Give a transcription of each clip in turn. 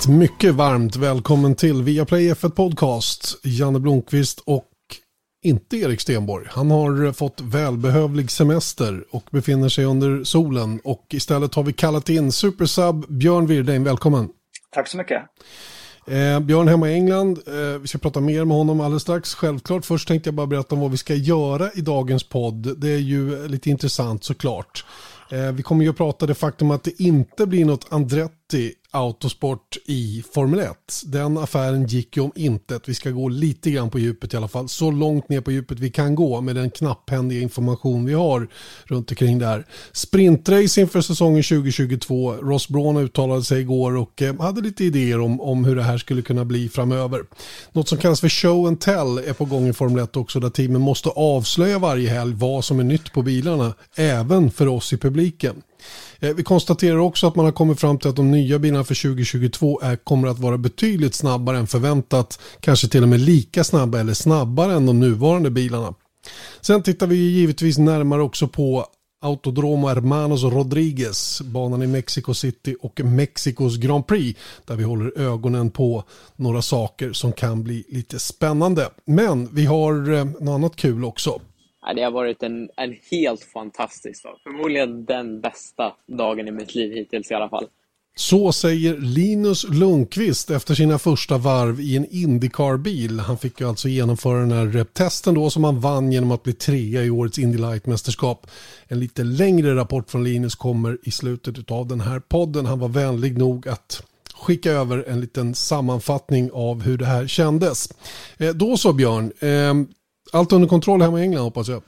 Ett mycket varmt välkommen till Viaplay F1 Podcast. Janne Blomqvist och inte Erik Stenborg. Han har fått välbehövlig semester och befinner sig under solen. Och istället har vi kallat in supersub Björn Wirdheim. Välkommen. Tack så mycket. Eh, Björn hemma i England. Eh, vi ska prata mer med honom alldeles strax. Självklart. Först tänkte jag bara berätta om vad vi ska göra i dagens podd. Det är ju lite intressant såklart. Eh, vi kommer ju att prata det faktum att det inte blir något Andretti Autosport i Formel 1. Den affären gick ju om intet. Vi ska gå lite grann på djupet i alla fall. Så långt ner på djupet vi kan gå med den knapphändiga information vi har runt omkring det här. Sprintrace inför säsongen 2022. Ross Braun uttalade sig igår och eh, hade lite idéer om, om hur det här skulle kunna bli framöver. Något som kallas för show and tell är på gång i Formel 1 också där teamen måste avslöja varje helg vad som är nytt på bilarna. Även för oss i publiken. Eh, vi konstaterar också att man har kommit fram till att de nya bilarna för 2022 är, kommer att vara betydligt snabbare än förväntat. Kanske till och med lika snabba eller snabbare än de nuvarande bilarna. Sen tittar vi givetvis närmare också på Autodromo Hermanos Rodriguez, banan i Mexico City och Mexikos Grand Prix där vi håller ögonen på några saker som kan bli lite spännande. Men vi har eh, något annat kul också. Det har varit en, en helt fantastisk dag. Förmodligen den bästa dagen i mitt liv hittills i alla fall. Så säger Linus Lundqvist efter sina första varv i en Indycar-bil. Han fick ju alltså genomföra den här testen då som han vann genom att bli trea i årets Indy Light-mästerskap. En lite längre rapport från Linus kommer i slutet av den här podden. Han var vänlig nog att skicka över en liten sammanfattning av hur det här kändes. Eh, då så Björn, ehm, allt under kontroll hemma i England hoppas jag.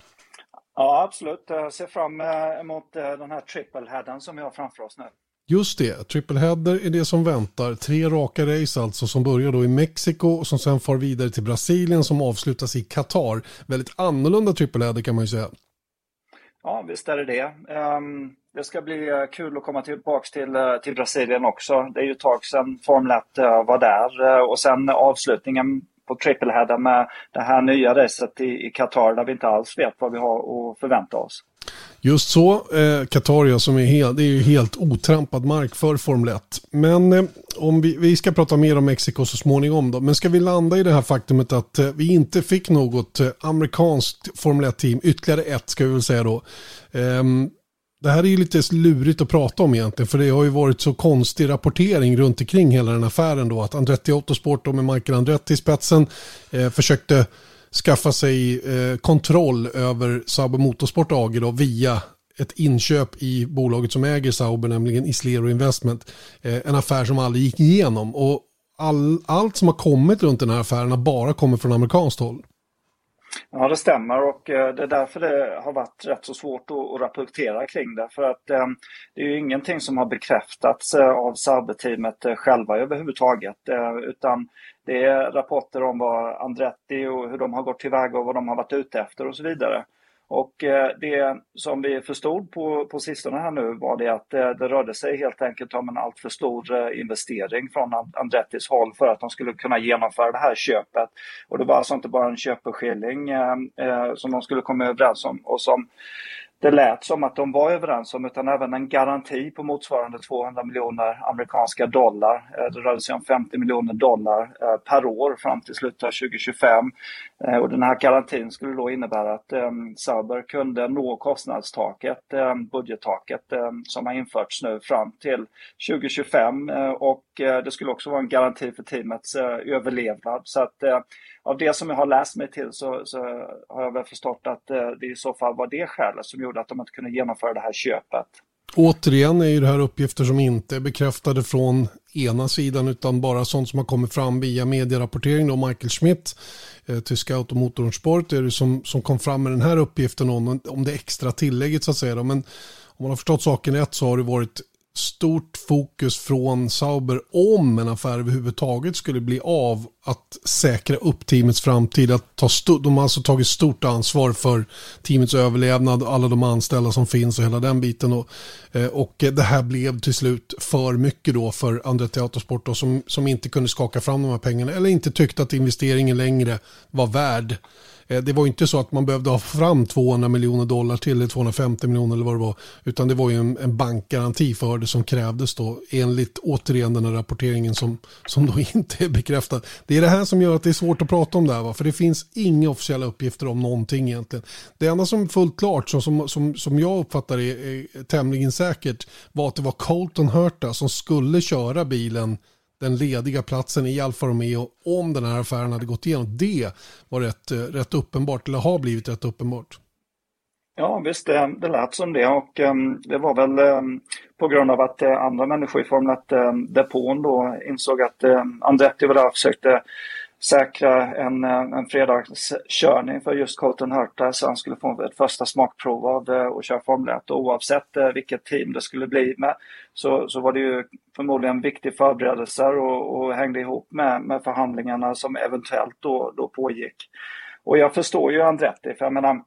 Ja, absolut. Jag ser fram emot eh, den här triple-headen som vi har framför oss nu. Just det, triple header är det som väntar. Tre raka race alltså som börjar då i Mexiko och som sen far vidare till Brasilien som avslutas i Qatar. Väldigt annorlunda triple header kan man ju säga. Ja, visst är det det. Um, det ska bli eh, kul att komma tillbaka till, eh, till Brasilien också. Det är ju ett tag sedan Formel 1 var där och sen avslutningen på trippelheader med det här nya racet i, Qatar där vi inte alls vet vad vi har att förvänta oss. Just så, eh, Qatar ja, som är, helt, det är ju helt otrampad mark för Formel 1. Men eh, om vi, vi ska prata mer om Mexiko så småningom då. Men ska vi landa i det här faktumet att eh, vi inte fick något eh, amerikanskt Formel 1-team, ytterligare ett ska vi väl säga då. Ehm, det här är ju lite lurigt att prata om egentligen för det har ju varit så konstig rapportering runt omkring hela den affären då att Andretti Autosport och med Michael Andretti i spetsen eh, försökte skaffa sig eh, kontroll över Sauber Motorsport AG då via ett inköp i bolaget som äger Sauber, nämligen Islero Investment. Eh, en affär som aldrig gick igenom och all, allt som har kommit runt den här affären har bara kommit från amerikanskt håll. Ja, det stämmer och eh, det är därför det har varit rätt så svårt att rapportera kring det. För att eh, det är ju ingenting som har bekräftats eh, av Sauber-teamet själva överhuvudtaget. Utan det är rapporter om vad Andretti och hur de har gått tillväga och vad de har varit ute efter och så vidare. Och eh, det som vi förstod på, på sistone här nu var det att eh, det rörde sig helt enkelt om en alltför stor eh, investering från Andrettis håll för att de skulle kunna genomföra det här köpet. Och det var alltså inte bara en köpeskilling som de skulle komma överens om och som det lät som att de var överens om utan även en garanti på motsvarande 200 miljoner amerikanska dollar. Eh, det rörde sig om 50 miljoner dollar eh, per år fram till slutet av 2025. Eh, och den här garantin skulle då innebära att ehm, Sauber kunde nå kostnadstaket, ehm, budgettaket ehm, som har införts nu fram till 2025 och Eh, det skulle också vara en garanti för teamets eh, överlevnad. Så att eh, av det som jag har läst mig till så, så har jag väl förstått att det i så fall var det skälet som gjorde att de inte kunde genomföra det här köpet. Återigen är ju det här uppgifter som inte är bekräftade från ena sidan utan bara sånt som har kommit fram via medierapportering. Då Michael Schmidt, eh, tyska automotorsport, är det som, som kom fram med den här uppgiften om, om det extra tillägget så att säga. Då. Men om man har förstått saken rätt så har det varit stort fokus från Sauber om en affär överhuvudtaget skulle bli av att säkra upp teamets framtid. Att ta de har alltså tagit stort ansvar för teamets överlevnad, alla de anställda som finns och hela den biten. Och, eh, och det här blev till slut för mycket då för Andretti Autosport då, som, som inte kunde skaka fram de här pengarna eller inte tyckte att investeringen längre var värd Eh, det var inte så att man behövde ha fram 200 miljoner dollar till, eller 250 miljoner eller vad det var, utan det var ju en, en bankgaranti för det som krävdes då, enligt återigen den här rapporteringen som, som då inte är bekräftad. Det är det här som gör att det är svårt att prata om det här, va? för det finns inga officiella uppgifter om någonting egentligen. Det enda som är fullt klart, som, som, som, som jag uppfattar är, är tämligen säkert, var att det var Colton Hurta som skulle köra bilen den lediga platsen i Alfa Romeo om den här affären hade gått igenom. Det var rätt, eh, rätt uppenbart, eller har blivit rätt uppenbart. Ja visst, det, det lät som det och um, det var väl um, på grund av att uh, andra människor i Formel 1-depån ehm, um, då insåg att uh, Andretti var där och försökte säkra en, eh, en fredagskörning för just Colton Hurta så han skulle få ett första smakprov av eh, att köra Formel 1. Och oavsett eh, vilket team det skulle bli med så, så var det ju förmodligen viktiga förberedelser och, och hängde ihop med, med förhandlingarna som eventuellt då, då pågick. Och jag förstår ju Andretti, för jag menar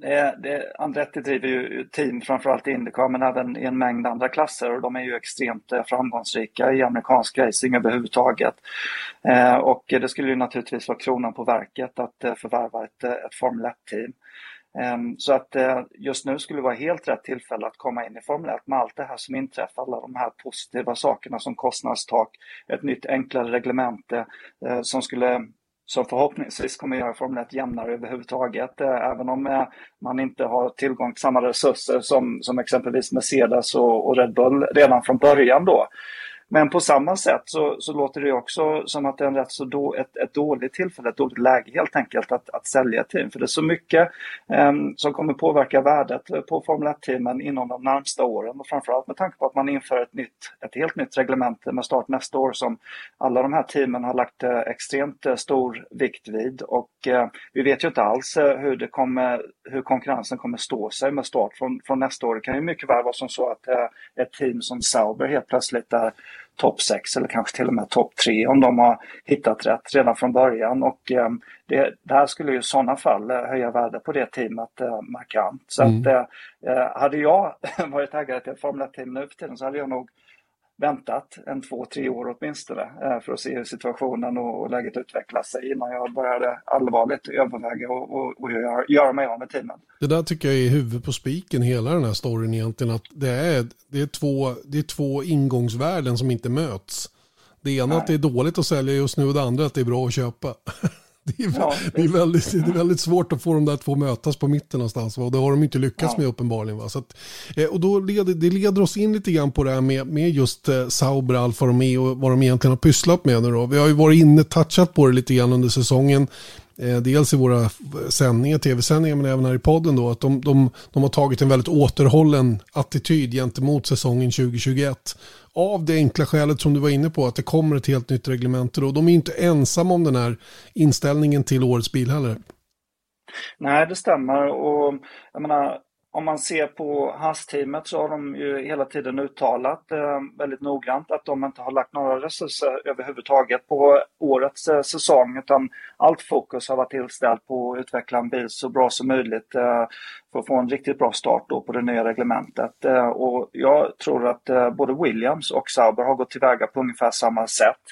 det, det, Andretti driver ju team framförallt i Indycar men även i en mängd andra klasser och de är ju extremt eh, framgångsrika i amerikansk racing överhuvudtaget. Eh, och det skulle ju naturligtvis vara kronan på verket att eh, förvärva ett, eh, ett Formel 1-team. Eh, så att eh, just nu skulle det vara helt rätt tillfälle att komma in i Formel 1 med allt det här som inträffar, alla de här positiva sakerna som kostnadstak, ett nytt enklare reglemente eh, som skulle som förhoppningsvis kommer göra Formel 1 jämnare överhuvudtaget. Eh, även om eh, man inte har tillgång till samma resurser som, som exempelvis Mercedes och, och Red Bull redan från början då. Men på samma sätt så, så låter det också som att det är en rätt så då, ett, ett dåligt tillfälle, ett dåligt läge helt enkelt att, att sälja ett team. För det är så mycket eh, som kommer påverka värdet på Formel 1-teamen inom de närmsta åren. Och framförallt med tanke på att man inför ett, nytt, ett helt nytt reglemente med start nästa år som alla de här teamen har lagt eh, extremt eh, stor vikt vid. Och eh, vi vet ju inte alls eh, hur, det kommer, hur konkurrensen kommer stå sig med start från, från nästa år. Det kan ju mycket väl vara som så att eh, ett team som Sauber helt plötsligt är topp 6 eller kanske till och med topp 3 om de har hittat rätt redan från början. Och eh, det, det här skulle ju i sådana fall eh, höja värdet på det teamet eh, markant. Så mm. att, eh, hade jag varit ägare till ett Formel 1-team nu för tiden så hade jag nog väntat en två, tre år åtminstone eh, för att se hur situationen och läget utvecklar sig innan jag började allvarligt överväga och, och, och göra, göra mig av med teamen. Det där tycker jag är huvudet på spiken hela den här storyn egentligen. Att det, är, det, är två, det är två ingångsvärden som inte möts. Det ena Nej. att det är dåligt att sälja just nu och det andra att det är bra att köpa. Det är, ja, det, är väldigt, det är väldigt svårt att få de där två mötas på mitten någonstans. Och det har de inte lyckats ja. med uppenbarligen. Va? Så att, eh, och då leder, det leder oss in lite grann på det här med, med just eh, Sauber, Alfa Romeo och vad de egentligen har pysslat med nu då. Vi har ju varit inne, touchat på det lite grann under säsongen. Eh, dels i våra sändningar, tv-sändningar, men även här i podden då, att de, de, de har tagit en väldigt återhållen attityd gentemot säsongen 2021 av det enkla skälet som du var inne på att det kommer ett helt nytt reglemente och de är inte ensamma om den här inställningen till årets bil heller. Nej, det stämmer. Och jag menar om man ser på Haas-teamet så har de ju hela tiden uttalat eh, väldigt noggrant att de inte har lagt några resurser överhuvudtaget på årets eh, säsong utan allt fokus har varit tillställt på att utveckla en bil så bra som möjligt eh, för att få en riktigt bra start då på det nya reglementet. Eh, och jag tror att eh, både Williams och Sauber har gått tillväga på ungefär samma sätt.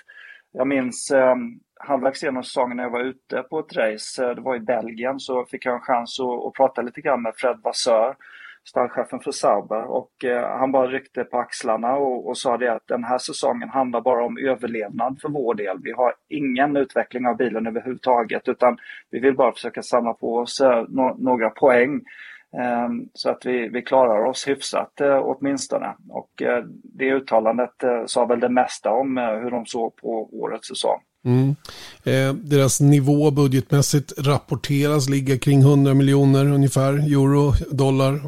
Jag minns eh, halvvägs genom säsongen när jag var ute på ett race, eh, det var i Belgien, så fick jag en chans att, att prata lite grann med Fred Vassör, stallchefen för Sauber. Och eh, han bara ryckte på axlarna och, och, sa det att den här säsongen handlar bara om överlevnad för vår del. Vi har ingen utveckling av bilen överhuvudtaget utan vi vill bara försöka samla på oss eh, no några poäng. Ehm, så att vi, vi klarar oss hyfsat eh, åtminstone. Och eh, det uttalandet sa väl det mesta om hur de såg på årets säsong. Mm. Eh, deras nivå budgetmässigt rapporteras ligga kring 100 miljoner ungefär euro, dollar.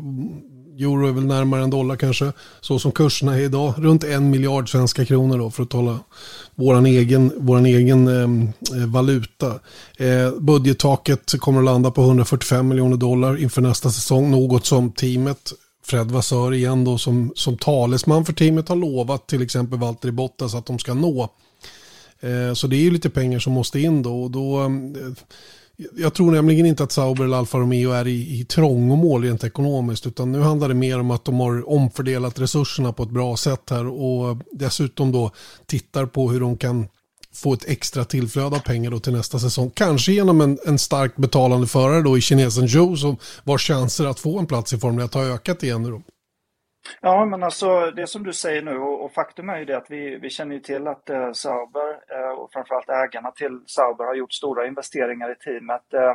Euro är väl närmare en dollar kanske. Så som kurserna är idag. Runt en miljard svenska kronor då för att tala vår egen, våran egen ehm, eh, valuta. Eh, budgettaket kommer att landa på 145 miljoner dollar inför nästa säsong. Något som teamet Fred Vassör igen då som, som talesman för teamet har lovat till exempel Valtteri Bottas att de ska nå. Eh, så det är ju lite pengar som måste in då. Och då eh, jag tror nämligen inte att Sauber eller Alfa Romeo är i, i trångmål rent ekonomiskt. Utan nu handlar det mer om att de har omfördelat resurserna på ett bra sätt här. Och dessutom då tittar på hur de kan få ett extra tillflöde av pengar då till nästa säsong. Kanske genom en, en starkt betalande förare då i kinesen Joe som vars chanser att få en plats i Formel 1 har ökat igen nu då. Ja, men alltså det som du säger nu och, och faktum är ju det att vi, vi känner ju till att eh, Sauber eh, och framförallt ägarna till Sauber har gjort stora investeringar i teamet. Eh,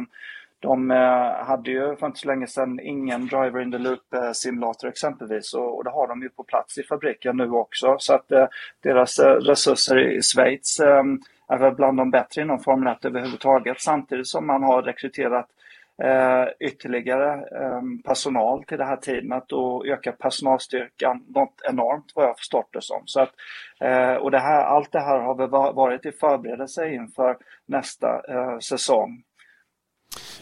de eh, hade ju för inte så länge sedan ingen driver in the loop eh, simulator exempelvis och, och det har de ju på plats i fabriken nu också. Så att eh, deras eh, resurser i Schweiz eh, är väl bland de bättre inom Formel 1 överhuvudtaget samtidigt som man har rekryterat eh, ytterligare eh, personal till det här teamet och ökat personalstyrkan något enormt vad jag förstått det som. Så att, eh, och det här, allt det här har varit i förberedelse inför nästa eh, säsong.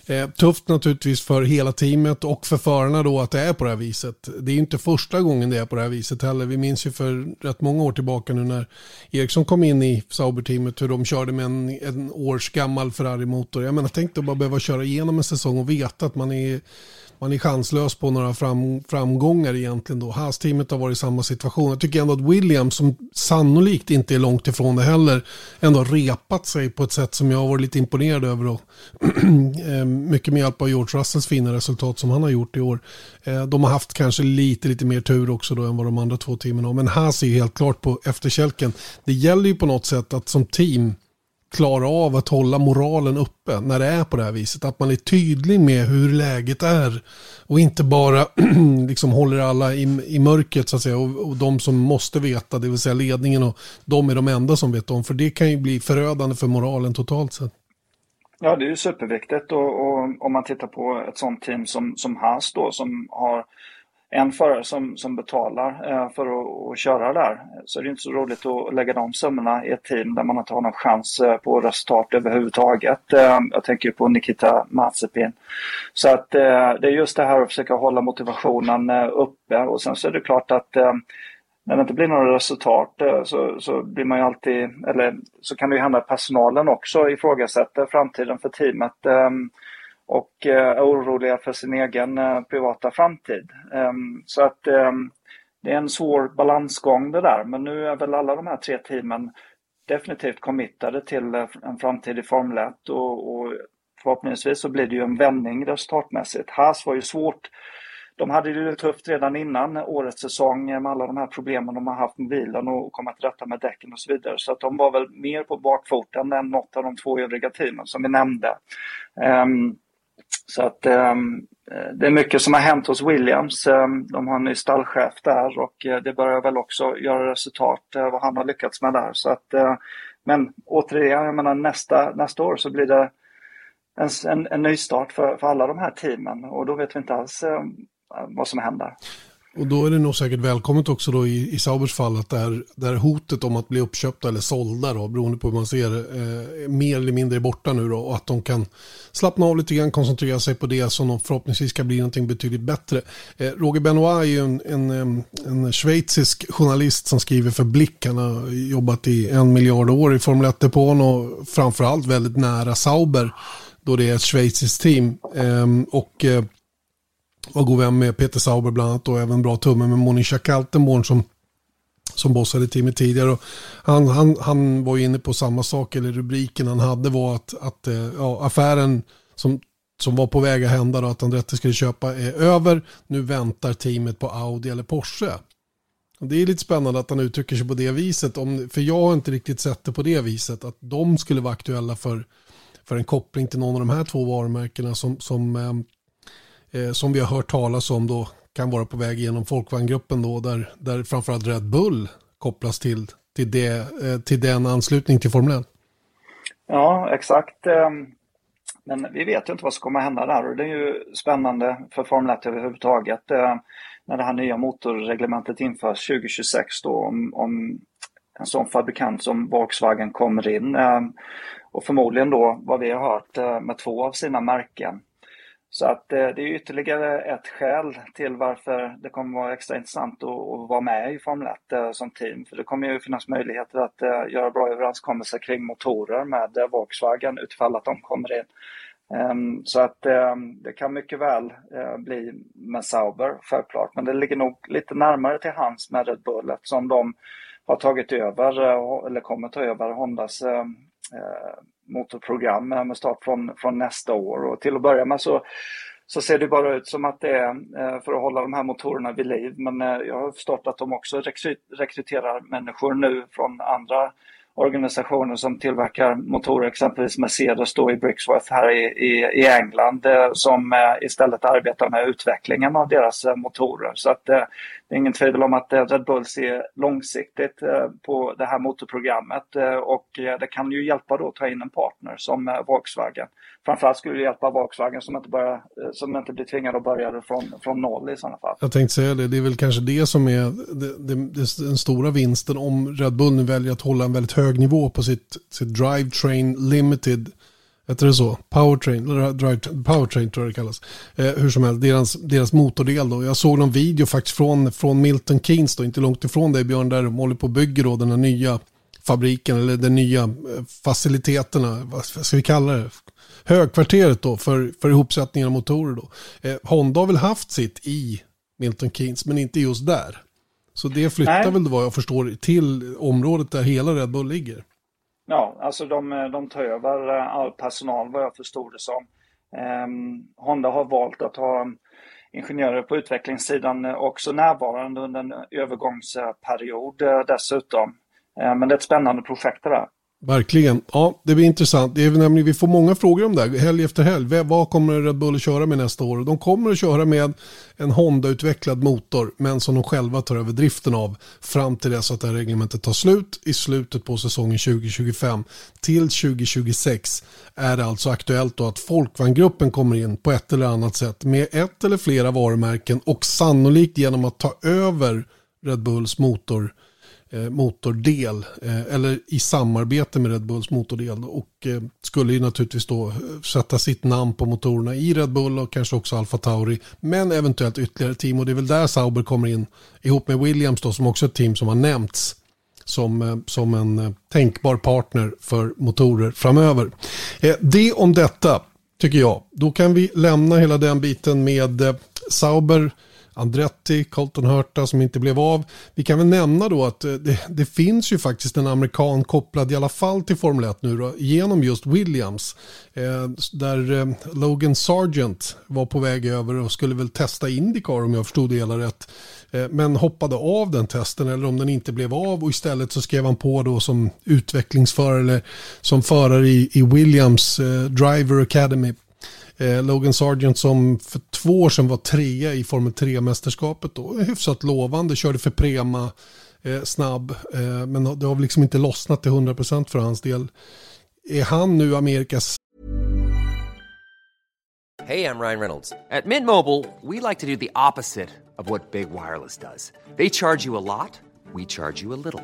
Eh, tufft naturligtvis för hela teamet och för förarna då att det är på det här viset. Det är inte första gången det är på det här viset heller. Vi minns ju för rätt många år tillbaka nu när Eriksson kom in i Sauber-teamet hur de körde med en, en års gammal Ferrari-motor. Jag menar, tänk att bara behöva köra igenom en säsong och veta att man är man är chanslös på några fram, framgångar egentligen då. Haas-teamet har varit i samma situation. Jag tycker ändå att Williams, som sannolikt inte är långt ifrån det heller, ändå har repat sig på ett sätt som jag har varit lite imponerad över. Och eh, mycket med hjälp av George Russells fina resultat som han har gjort i år. Eh, de har haft kanske lite, lite mer tur också då än vad de andra två teamen har. Men Haas är ju helt klart på efterkälken. Det gäller ju på något sätt att som team klara av att hålla moralen uppe när det är på det här viset. Att man är tydlig med hur läget är och inte bara liksom håller alla i, i mörkret så att säga. Och, och de som måste veta, det vill säga ledningen och de är de enda som vet om. För det kan ju bli förödande för moralen totalt sett. Ja, det är ju superviktigt och, och om man tittar på ett sånt team som, som Haas då som har en förare som, som betalar eh, för att, att köra där. Så är det inte så roligt att lägga de summorna i ett team där man inte har någon chans eh, på resultat överhuvudtaget. Eh, jag tänker på Nikita Mazepin. Så att eh, det är just det här att försöka hålla motivationen eh, uppe och sen så är det klart att eh, när det inte blir några resultat så, så blir man ju alltid, eller så kan det ju hända att personalen också ifrågasätter framtiden för teamet ehm, och eh, är oroliga för sin egen eh, privata framtid. Ehm, så att ehm, det är en svår balansgång det där. Men nu är väl alla de här tre teamen definitivt committade till eh, en framtid i Formel 1 och, och förhoppningsvis så blir det ju en vändning resultatmässigt. Haas var ju svårt. De hade det tufft redan innan årets säsong med alla de här problemen de har haft med bilen och komma till rätta med däcken och så vidare. Så att de var väl mer på bakfoten än något av de två övriga teamen som vi nämnde. Um, så att ehm, eh, det är mycket som har hänt hos Williams. Ehm, de har en ny stallchef där och eh, det börjar väl också göra resultat eh, vad han har lyckats med där. Så att, men återigen, jag menar nästa, nästa år så blir det en, en, en ny start för, för alla de här teamen och då vet vi inte alls ehm, vad som händer. Och då är det nog säkert välkommet också då i, i Saubers fall att det här hotet om att bli uppköpta eller sålda då, beroende på hur man ser det, eh, mer eller mindre är borta nu då och att de kan slappna av lite grann, koncentrera sig på det som förhoppningsvis ska bli någonting betydligt bättre. Eh, Roger Benoit är ju en, en, eh, en schweizisk journalist som skriver för Blick. Han har jobbat i en miljard år i Formel 1-depån och framförallt väldigt nära Sauber då det är ett schweiziskt team. Eh, och eh, var god vän med Peter Sauber bland annat och även bra tumme med Monisha Kaltenborn som, som bossade teamet tidigare. Och han, han, han var ju inne på samma sak, eller rubriken han hade var att, att eh, ja, affären som, som var på väg att hända, då, att Andretti skulle köpa, är över. Nu väntar teamet på Audi eller Porsche. Och det är lite spännande att han uttrycker sig på det viset, om, för jag har inte riktigt sett det på det viset, att de skulle vara aktuella för, för en koppling till någon av de här två varumärkena som, som eh, eh, som vi har hört talas om då kan vara på väg genom Folkvagngruppen då där, där framförallt Red Bull kopplas till, till, det, eh, till den anslutning till Formel 1. Ja, exakt. Ehm, men vi vet ju inte vad som kommer hända där och det är ju spännande för Formel 1 överhuvudtaget ehm, när det här nya motorreglementet införs 2026 då om, om en sån fabrikant som Volkswagen kommer in ehm, och förmodligen då vad vi har hört eh, med två av sina märken. Så att eh, det är ytterligare ett skäl till varför det kommer vara extra intressant att, att vara med i Formel 1 eh, som team. För det kommer ju finnas möjligheter att eh, göra bra överenskommelser kring motorer med eh, Volkswagen utifall att de kommer in. Ehm, så att ehm, det kan mycket väl eh, bli med Sauber, självklart. Men det ligger nog lite närmare till hands med Red Bull eftersom de har tagit över eh, eller kommer ta över Hondas ehm, Eh, motorprogram med start från, från nästa år. Och till att börja med så så ser det bara ut som att det är eh, för att hålla de här motorerna vid liv. Men eh, jag har förstått att de också rekryterar människor nu från andra organisationer som tillverkar motorer, exempelvis Mercedes då i Brixworth här i, i, i England, som istället arbetar med utvecklingen av deras motorer. Så att det är ingen tvivel om att eh, Red Bull ser långsiktigt eh, på det här motorprogrammet eh, och det kan ju hjälpa då att ta in en partner som Volkswagen. Framförallt skulle det hjälpa Volkswagen som inte, börjar, som inte blir tvingade att börja från, från noll i sådana fall. Jag tänkte säga det, det är väl kanske det som är det, det, det, den stora vinsten om Red Bull nu väljer att hålla en väldigt hög nivå på sitt, sitt Drivetrain Limited. Heter det så? Powertrain, drive, powertrain tror jag det kallas. Eh, hur som helst, deras, deras motordel då. Jag såg någon video faktiskt från, från Milton Keynes då, inte långt ifrån dig Björn, där de håller på och bygger då den här nya fabriken eller de nya eh, faciliteterna, vad ska vi kalla det? Högkvarteret då för, för ihopsättningen av motorer då. Eh, Honda har väl haft sitt i Milton Keynes men inte just där. Så det flyttar Nej. väl vad jag förstår till området där hela Red Bull ligger? Ja, alltså de, de tar över eh, all personal vad jag förstod det som. Eh, Honda har valt att ha ingenjörer på utvecklingssidan eh, också närvarande under en övergångsperiod eh, dessutom. Ehm, men det är ett spännande projekt det där. Verkligen. Ja, det blir intressant. Det är nämligen, vi får många frågor om det här, helg efter helg. Vad kommer Red Bull att köra med nästa år? De kommer att köra med en Honda-utvecklad motor, men som de själva tar över driften av fram till dess att det här reglementet tar slut i slutet på säsongen 2025. Till 2026 är det alltså aktuellt då att Folkvagngruppen kommer in på ett eller annat sätt med ett eller flera varumärken och sannolikt genom att ta över Red Bulls motor Eh, motordel eh, eller i samarbete med Red Bulls motordel och eh, skulle ju naturligtvis då sätta sitt namn på motorerna i Red Bull och kanske också Alfa Tauri men eventuellt ytterligare team och det är väl där Sauber kommer in ihop med Williams då som också är ett team som har nämnts som, som en tänkbar partner för motorer framöver. Det om detta tycker jag. Då kan vi lämna hela den biten med Sauber Andretti, Colton Hurta som inte blev av. Vi kan väl nämna då att eh, det, det, finns ju faktiskt en amerikan kopplad i alla fall till Formel 1 nu då, genom just Williams. Eh, där eh, Logan Sargent var på väg över och skulle väl testa Indycar om jag förstod det hela rätt. Eh, men hoppade av den testen eller om den inte blev av och istället så skrev han på då som utvecklingsförare eller som förare i, i Williams eh, Driver Academy Eh, Logan Sargent som för två år sedan var trea i Formel 3-mästerskapet då. Hyfsat lovande, körde för Prema, eh, snabb. Eh, men det har liksom inte lossnat till 100% för hans del. Är han nu Amerikas... Hej, jag Ryan Reynolds. På Mint Mobile, we like to do the opposite of what Big Wireless does. They charge you a lot. we charge you a little.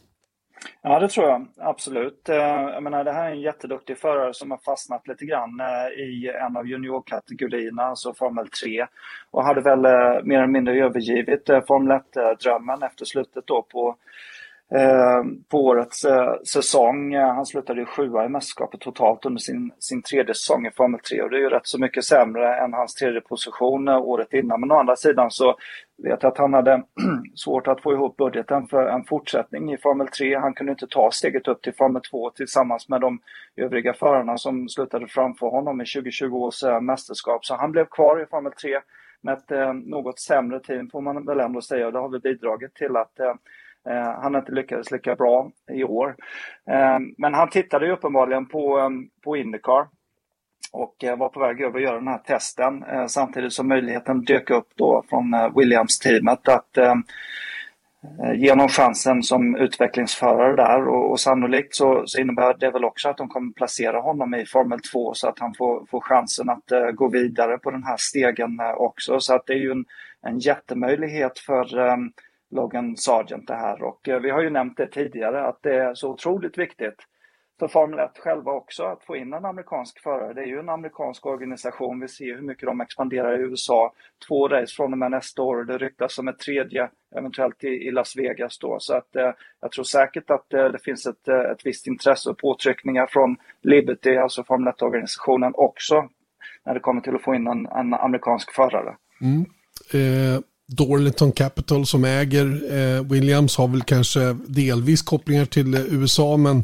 Ja, det tror jag absolut. Eh, jag menar, det här är en jätteduktig förare som har fastnat lite grann eh, i en av juniorkategorierna, alltså Formel 3. Och hade väl eh, mer eller mindre övergivit Formel 1-drömmen efter slutet då på på årets säsong. Han slutade ju sjua i mästerskapet totalt under sin, sin tredje säsong i Formel 3 och det är ju rätt så mycket sämre än hans tredje position året innan. Men å andra sidan så vet att han hade svårt att få ihop budgeten för en fortsättning i Formel 3. Han kunde inte ta steget upp till Formel 2 tillsammans med de övriga förarna som slutade framför honom i 2020 års eh, mästerskap. Så han blev kvar i Formel 3 med ett eh, något sämre team får man väl ändå säga och det har väl bidragit till att eh, eh han inte lyckades lika bra i år. Eh, men han tittade ju uppenbarligen på, på Indycar och var på väg över att göra den här testen eh, samtidigt som möjligheten dök upp då från eh, Williams-teamet att eh, ge honom chansen som utvecklingsförare där och, och sannolikt så, så, innebär det väl också att de kommer placera honom i Formel 2 så att han får, får chansen att uh, gå vidare på den här stegen uh, också. Så att det är ju en, en jättemöjlighet för um, Logan Sargent det här och uh, vi har ju nämnt det tidigare att det är så otroligt viktigt för Formel 1 själva också att få in en amerikansk förare. Det är ju en amerikansk organisation. Vi ser hur mycket de expanderar i USA. Två race från och med nästa år och det ryktas som ett tredje eventuellt i, i Las Vegas då. Så att eh, jag tror säkert att eh, det finns ett, eh, ett visst intresse och påtryckningar från Liberty, alltså Formel 1-organisationen också när det kommer till att få in en, en amerikansk förare. Mm. Eh, Dorliton Capital som äger eh, Williams har väl kanske delvis kopplingar till eh, USA men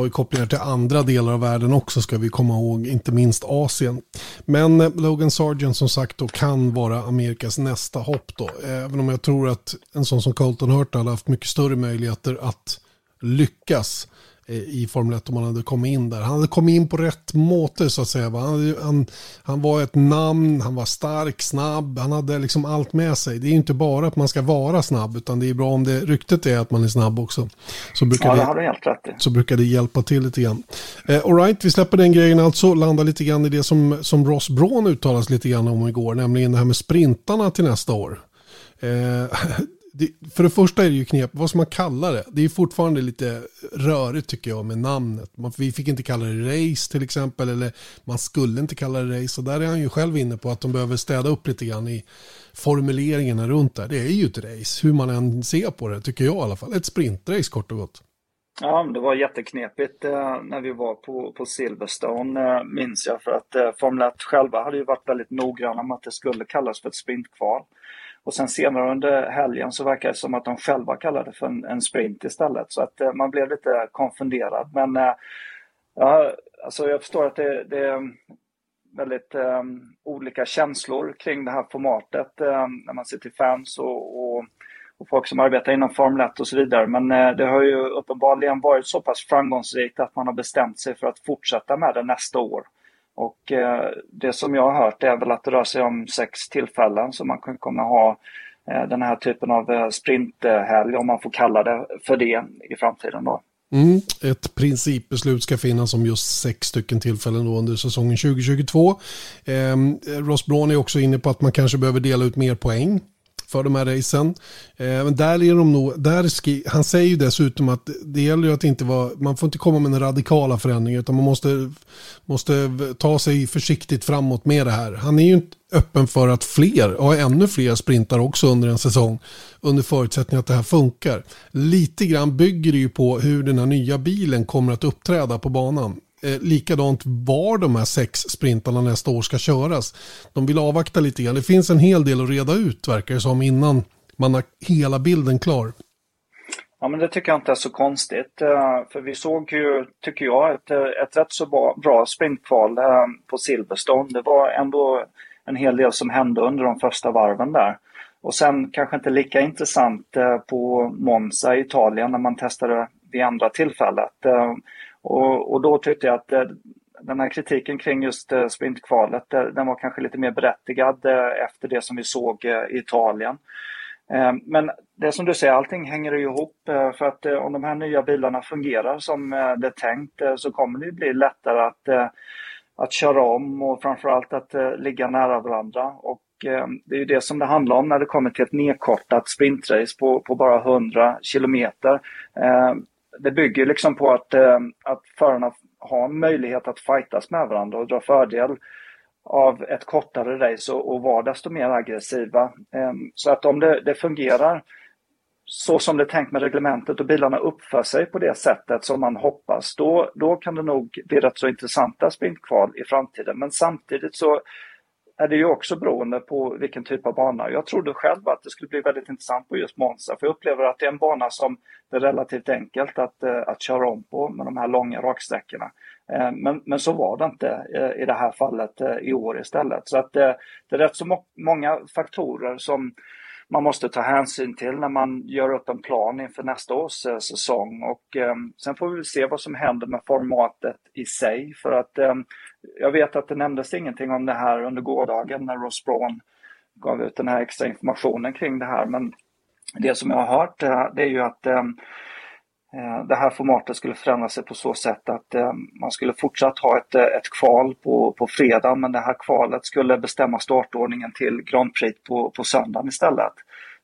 har ju kopplingar till andra delar av världen också ska vi komma ihåg, inte minst Asien. Men eh, Logan Sargent som sagt då kan vara Amerikas nästa hopp då, även om jag tror att en sån som Colton Hurt har haft mycket större möjligheter att lyckas i Formel 1 om han hade kommit in där. Han hade kommit in på rätt måte så att säga. Han, han, han var ett namn, han var stark, snabb, han hade liksom allt med sig. Det är inte bara att man ska vara snabb utan det är bra om det ryktet är att man är snabb också. Så brukar ja, det, det har du helt rätt i. Så brukar det hjälpa till lite grann. Eh, Alright, vi släpper den grejen alltså, landar lite grann i det som, som Ross Braun uttalas lite grann om igår, nämligen det här med sprintarna till nästa år. Eh, det, för det första är det ju knep, vad ska man kalla det? Det är fortfarande lite rörigt tycker jag med namnet. Man, vi fick inte kalla det race till exempel, eller man skulle inte kalla det race. Och där är han ju själv inne på att de behöver städa upp lite grann i formuleringarna runt det. Det är ju ett race, hur man än ser på det, tycker jag i alla fall. Ett sprintrace kort och gott. Ja, det var jätteknepigt eh, när vi var på, på Silverstone, eh, minns jag. För att eh, Formel 1 själva hade ju varit väldigt noggranna med att det skulle kallas för ett sprintkval. Och sen senare under helgen så verkar det som att de själva kallade det för en, en sprint istället. Så att eh, man blev lite konfunderad. Men eh, ja, alltså jag förstår att det, det är väldigt eh, olika känslor kring det här formatet eh, när man ser till fans och, och, och, folk som arbetar inom Formel 1 och så vidare. Men eh, det har ju uppenbarligen varit så pass framgångsrikt att man har bestämt sig för att fortsätta med det nästa år. Och eh, det som jag har hört är väl att det rör sig om sex tillfällen som man kan komma ha eh, den här typen av eh, sprinthelg, om man får kalla det för det i framtiden då. Mm, ett principbeslut ska finnas om just sex stycken tillfällen då under säsongen 2022. Eh, Ross Braun är också inne på att man kanske behöver dela ut mer poäng för de här racen. Eh, men där är de nog, där skri, han säger ju dessutom att det gäller ju att inte vara, man får inte komma med några radikala förändringar utan man måste, måste ta sig försiktigt framåt med det här. Han är ju inte öppen för att fler, och ännu fler sprintar också under en säsong under förutsättning att det här funkar. Lite grann bygger det ju på hur den här nya bilen kommer att uppträda på banan eh, likadant var de här sex sprintarna nästa år ska köras. De vill avvakta lite grann. Det finns en hel del att reda ut verkar det som innan man har hela bilden klar. Ja, men det tycker jag inte är så konstigt. Eh, för vi såg ju, tycker jag, ett, eh, ett rätt så bra, bra sprintkval eh, på Silverstone. Det var ändå en hel del som hände under de första varven där. Och sen kanske inte lika intressant på Monza i Italien när man testade vid andra tillfället. Och, och då tyckte jag att eh, den här kritiken kring just eh, sprintkvalet, eh, den var kanske lite mer berättigad efter det som vi såg i Italien. Men det som du säger, allting hänger ihop för att om de här nya bilarna fungerar som det är tänkt så kommer det bli lättare att, att köra om och framförallt att ligga nära varandra. Och det är ju det som det handlar om när det kommer till ett nedkortat sprintrace på, på bara 100 kilometer det bygger liksom på att, eh, att förarna har möjlighet att fightas med varandra och dra fördel av ett kortare race och, och vara desto mer aggressiva. Eh, så att om det, det fungerar så som det är tänkt med reglementet och bilarna uppför sig på det sättet som man hoppas, då, då kan det nog bli rätt så intressanta sprintkval i framtiden. Men samtidigt så är det ju också beroende på vilken typ av bana. Jag trodde själv att det skulle bli väldigt intressant på just Monza, för jag upplever att det är en bana som det är relativt enkelt att, eh, att köra om på med de här långa raksträckorna. Eh, men, men så var det inte eh, i det här fallet i år istället. Så att det, det är rätt så många faktorer som man måste ta hänsyn till när man gör upp en plan inför nästa års eh, säsong. Och, eh, sen får vi se vad som händer med formatet i sig. För att eh, jag vet att det nämndes ingenting om det här under gårdagen när Ross Braun gav ut den här extra informationen kring det här. Men det som jag har hört eh, det är ju att Eh, Eh, det här formatet skulle förändra sig på så sätt att eh, man skulle fortsatt ha ett, eh, ett kval på, på fredag men det här kvalet skulle bestämma startordningen till Grand Prix på, på söndagen istället.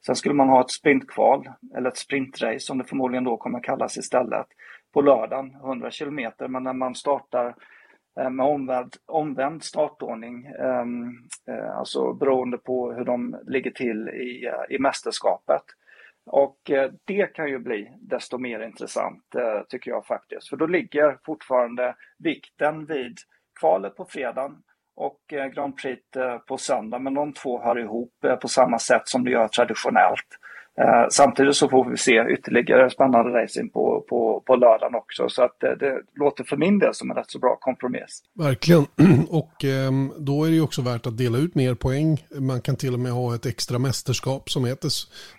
Sen skulle man ha ett sprintkval, eller ett sprintrace som det förmodligen då kommer kallas istället, på lördagen, 100 kilometer, men när man startar med omvänd, omvänd startordning, ehm, alltså beroende på hur de ligger till i, i mästerskapet. Och eh, det kan ju bli desto mer intressant eh, tycker jag faktiskt, för då ligger fortfarande vikten vid kvalet på fredagen och eh, Grand Prix på söndag, men de två hör ihop på samma sätt som det gör traditionellt. Samtidigt så får vi se ytterligare spännande racing på, på, på lördagen också. Så att det, det låter för min del som en rätt så bra kompromiss. Verkligen. Och eh, då är det ju också värt att dela ut mer poäng. Man kan till och med ha ett extra mästerskap som heter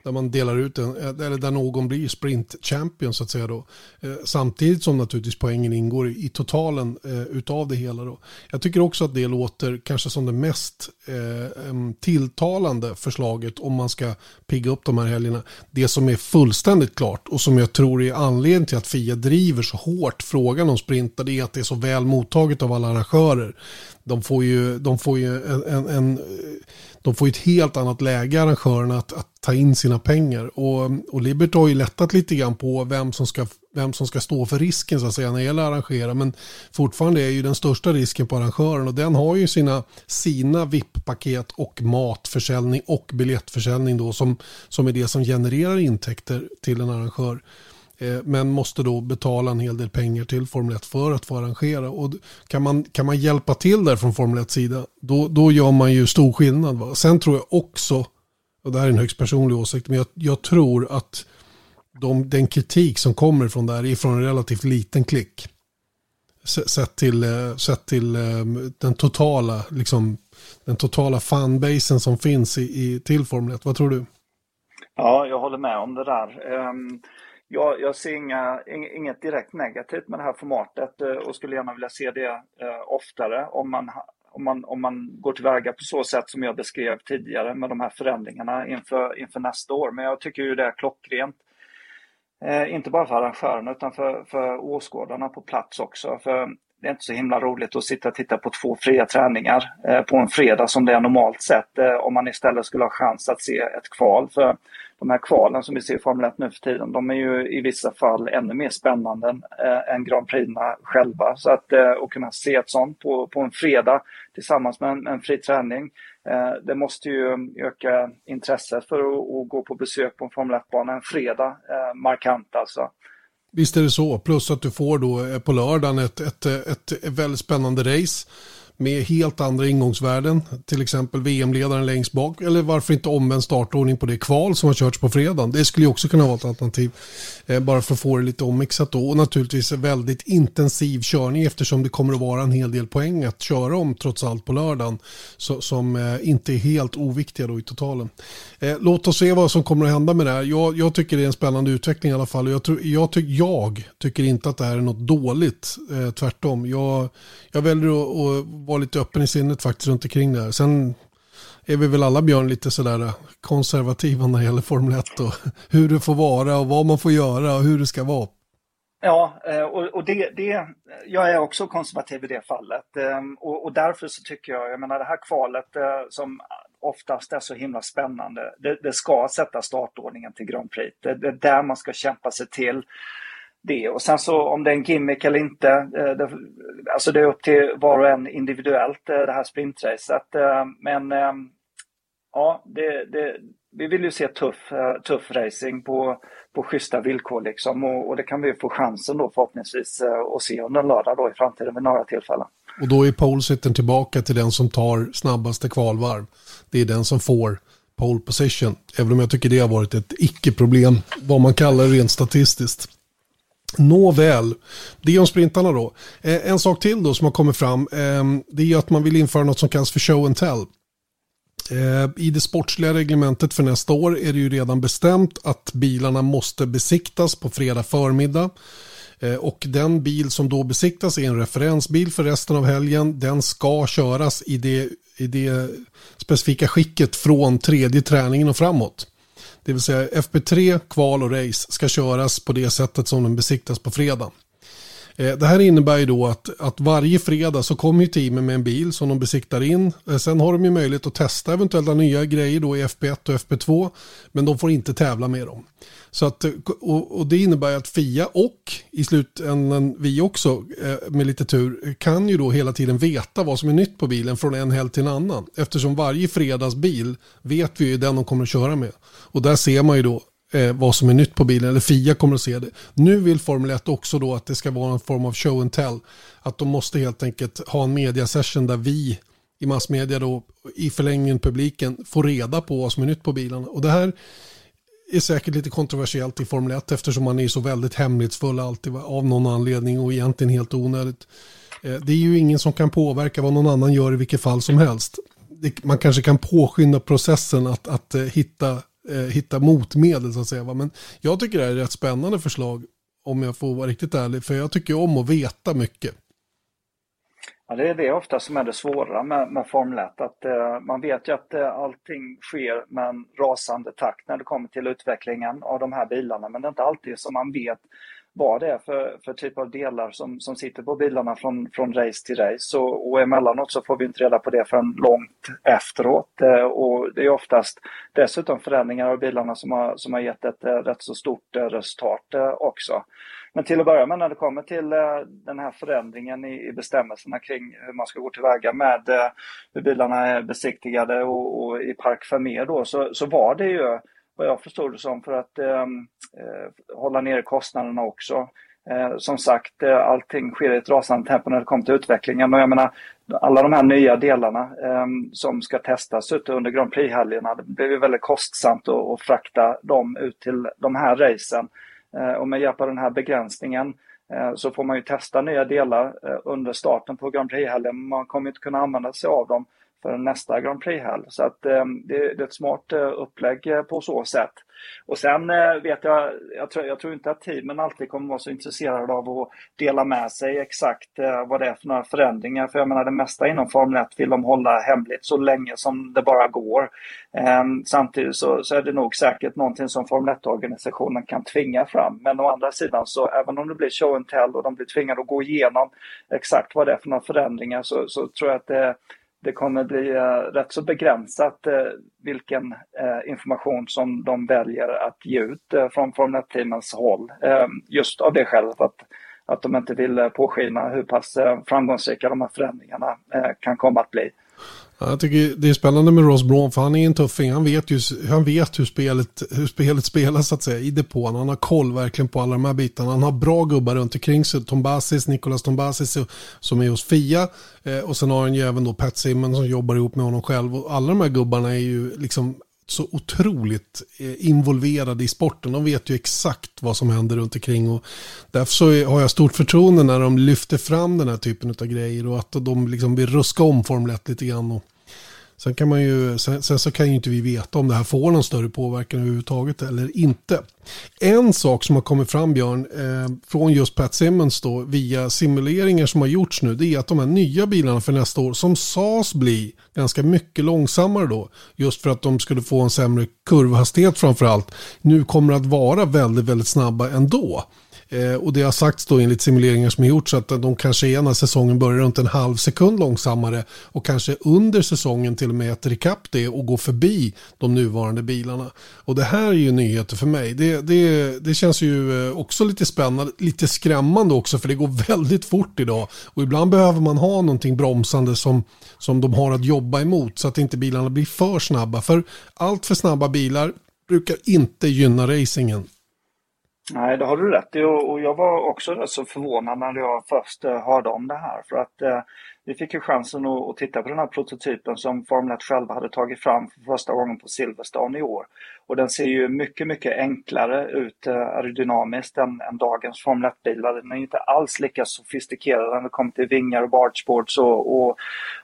där man delar ut en, eh, eller där någon blir sprint champion så att säga då. Eh, samtidigt som naturligtvis poängen ingår i, i totalen eh, utav det hela då. Jag tycker också att det låter kanske som det mest eh, ehm, tilltalande förslaget om man ska pigga upp de här helgerna. Det som är fullständigt klart och som jag tror är anledningen till att FIA driver så hårt frågan om sprintar det är att det är så väl mottaget av alla arrangörer. De får ju, de får ju en, en, en de får ett helt annat läge arrangörerna att, att ta in sina pengar. Och, och Liberty har ju lättat lite grann på vem som, ska, vem som ska stå för risken så att säga när det gäller att arrangera. Men fortfarande är ju den största risken på arrangören och den har ju sina, sina VIP-paket och matförsäljning och biljettförsäljning då som, som är det som genererar intäkter till en arrangör. Eh, men måste då betala en hel del pengar till Formel 1 för att få arrangera. Och kan man, kan man hjälpa till där från Formel 1 sida, då, då gör man ju stor skillnad. Va? Sen tror jag också, och det här är en högst personlig åsikt, men jag, jag tror att de, den kritik som kommer från där är från en relativt liten klick. Sett till, eh, sett till ehm, den totala, liksom, den totala fanbasen som finns i, i, till Formel 1. Vad tror du? Ja, jag håller med om det där. Um jag, jag ser inga, inget direkt negativt med det här formatet eh, och skulle gärna vilja se det eh, oftare om man, om, man, om man går tillväga på så sätt som jag beskrev tidigare med de här förändringarna inför, inför nästa år. Men jag tycker ju det är klockrent. Eh, inte bara för arrangörerna utan för, för åskådarna på plats också. För det är inte så himla roligt att sitta och titta på två fria träningar eh, på en fredag som det är normalt sett eh, om man istället skulle ha chans att se ett kval. För de här kvalen som vi ser i Formel 1 nu för tiden, de är ju i vissa fall ännu mer spännande eh, än Grand Prix själva. Så att, eh, kunna se ett sånt på, på en fredag tillsammans med en, en fri träning, eh, det måste ju öka intresset för att, att gå på besök på en Formel 1-bana en fredag, eh, markant alltså. Visst är det så, plus att du får då eh, på lördagen ett, ett, ett, ett väldigt spännande race med helt andra ingångsvärden. Till exempel VM-ledaren längst bak. Eller varför inte omvänd startordning på det kval som har körts på fredagen. Det skulle ju också kunna vara ett alternativ. Eh, bara för att få det lite ommixat då. Och naturligtvis väldigt intensiv körning eftersom det kommer att vara en hel del poäng att köra om trots allt på lördagen. Så, som eh, inte är helt oviktiga då i totalen. Eh, låt oss se vad som kommer att hända med det här. Jag, jag tycker det är en spännande utveckling i alla fall. Jag, tror, jag, tyck, jag tycker inte att det här är något dåligt. Eh, tvärtom. Jag, jag väljer att, att vara lite öppen i sinnet faktiskt runt omkring det här. Sen är vi väl alla Björn lite sådär eh, konservativa när det gäller Formel 1 och hur det får vara och vad man får göra och hur det ska vara. Ja, eh, och, det, det, jag är också konservativ i det fallet. Ehm, och, och, därför så tycker jag, jag menar det här kvalet eh, som oftast är så himla spännande, det, det ska sätta startordningen till Grand Prix. Det, det är där man ska kämpa sig till det. Och sen så om det är en gimmick eller inte, eh, det, alltså det är upp till var och en individuellt eh, det här sprintracet. Eh, men ehm, ja, det, det, vi vill ju se tuff, eh, tuff racing på, på schyssta villkor liksom och, och det kan vi få chansen då förhoppningsvis eh, att se under en lördag då i framtiden vid några tillfällen. Och då är polesitten tillbaka till den som tar snabbaste kvalvarv. Det är den som får pole position. Även om jag tycker det har varit ett icke-problem, vad man kallar det rent statistiskt. Nåväl, det är om sprintarna då. Eh, en sak till då som har kommit fram, eh, det är att man vill införa något som kallas för show and tell. Eh, I det sportsliga reglementet för nästa år är det ju redan bestämt att bilarna måste besiktas på fredag förmiddag. Eh, och den bil som då besiktas är en referensbil för resten av helgen. Den ska köras i det, i det specifika skicket från tredje träningen och framåt. Det vill säga FP3, kval och race ska köras på det sättet som den besiktas på fredag. Eh, det här innebär ju då att, att varje fredag så kommer ju teamen med en bil som de besiktar in. Eh, sen har de ju möjlighet att testa eventuella nya grejer då i FP1 och FP2. Men de får inte tävla med dem. Så att, eh, och, och det innebär att Fia och i slutändan vi också med lite tur kan ju då hela tiden veta vad som är nytt på bilen från en helg till en annan. Eftersom varje fredags bil vet vi ju den de kommer att köra med. Och där ser man ju då eh, vad som är nytt på bilen, eller Fia kommer att se det. Nu vill Formel 1 också då att det ska vara en form av show and tell. Att de måste helt enkelt ha en mediasession där vi i massmedia då i förlängningen publiken får reda på vad som är nytt på bilarna. Och det här är säkert lite kontroversiellt i Formel 1 eftersom man är så väldigt hemlighetsfull alltid av någon anledning och egentligen helt onödigt. Eh, det är ju ingen som kan påverka vad någon annan gör i vilket fall som helst. Man kanske kan påskynda processen att, att eh, hitta eh, hitta motmedel så att säga. Men jag tycker det här är ett rätt spännande förslag om jag får vara riktigt ärlig. För jag tycker om att veta mycket. Ja, det är det ofta som är det svåra med, med Formel 1. Att, eh, man vet ju att eh, allting sker med en rasande takt när det kommer till utvecklingen av de här bilarna. Men det är inte alltid som man vet vad det är för, för typ av delar som, som sitter på bilarna från, från race till race. Och, och emellanåt så får vi inte reda på det förrän långt efteråt. Eh, och det är oftast dessutom förändringar av bilarna som har, som har gett ett eh, rätt så stort eh, resultat också. Men till att börja med när det kommer till den här förändringen i, i bestämmelserna kring hur man ska gå tillväga med hur bilarna är besiktigade och, och i Park Fermé då så, så var det ju vad jag förstod det som, för att ehm, eh, hålla nere kostnaderna också. Eh, som sagt, eh, allting sker i ett rasande tempo när det kommer till utvecklingen. Och jag menar, alla de här nya delarna eh, som ska testas ute under Grand Prix-helgerna, det blir väldigt kostsamt att, att frakta dem ut till de här racen. Eh, och med hjälp av den här begränsningen eh, så får man ju testa nya delar eh, under starten på Grand Prix-helgen. Man kommer inte kunna använda sig av dem för nästa Grand Prix-helg. Så att, eh, det, det, är ett smart eh, upplägg eh, på så sätt. Och sen eh, vet jag, jag tror, jag tror inte att teamen alltid kommer vara så intresserade av att dela med sig exakt eh, vad det är för några förändringar. För jag menar det mesta inom Formel 1 vill de hålla hemligt så länge som det bara går. Ehm, samtidigt så, så är det nog säkert någonting som Formel 1-organisationen kan tvinga fram. Men å andra sidan så även om det blir show and tell och de blir tvingade att gå igenom exakt vad det är för några förändringar så, så tror jag att det det kommer bli eh, rätt så begränsat eh, vilken eh, information som de väljer att ge ut från Formel 1-teamens håll. Ehm, just av det skälet att, att de inte vill påskina hur pass framgångsrika de här förändringarna kan komma att bli. Jag tycker det är spännande med Ross Braun för han är en tuffing. Han vet, ju, han vet hur, spelet, hur spelet spelas så att säga i depån. Han har koll verkligen på alla de här bitarna. Han har bra gubbar runt omkring sig. Tombasis, Nicolas Tombasis som är hos Fia. Eh, och sen har han ju även då Pat Simon som jobbar ihop med honom själv. Och alla de här gubbarna är ju liksom så otroligt eh, involverade i sporten. De vet ju exakt vad som händer runt omkring. Och därför så har jag stort förtroende när de lyfter fram den här typen av grejer och att de liksom vill ruska om Formel 1 lite grann. Och Sen, kan man ju, sen, sen, så kan ju inte vi veta om det här får någon större påverkan överhuvudtaget eller inte. En sak som har kommit fram Björn, eh, från just Pat Simmons då, via simuleringar som har gjorts nu, det är att de här nya bilarna för nästa år, som sades bli ganska mycket långsammare då, just för att de skulle få en sämre kurvhastighet framför allt, nu kommer att vara väldigt, väldigt snabba ändå. Eh, och det har sagts då enligt simuleringar som har gjorts att de kanske är när säsongen börjar runt en halv sekund långsammare och kanske under säsongen till och med äter ikapp det och går förbi de nuvarande bilarna. Och det här är ju nyheter för mig. Det, det, det känns ju eh, också lite spännande, lite skrämmande också för det går väldigt fort idag. Och ibland behöver man ha någonting bromsande som, som de har att jobba emot så att inte bilarna blir för snabba. För allt för snabba bilar brukar inte gynna racingen. Nej, det har du rätt i och jag var också rätt så förvånad när jag först eh, hörde om det här. För att eh, vi fick ju chansen att, att, titta på den här prototypen som Formel 1 själva hade tagit fram för första gången på Silverstone i år. Och den ser ju mycket, mycket enklare ut eh, aerodynamiskt än, än dagens Formel 1-bilar. Den är inte alls lika sofistikerad när det kommer till vingar och bargeboards och, och,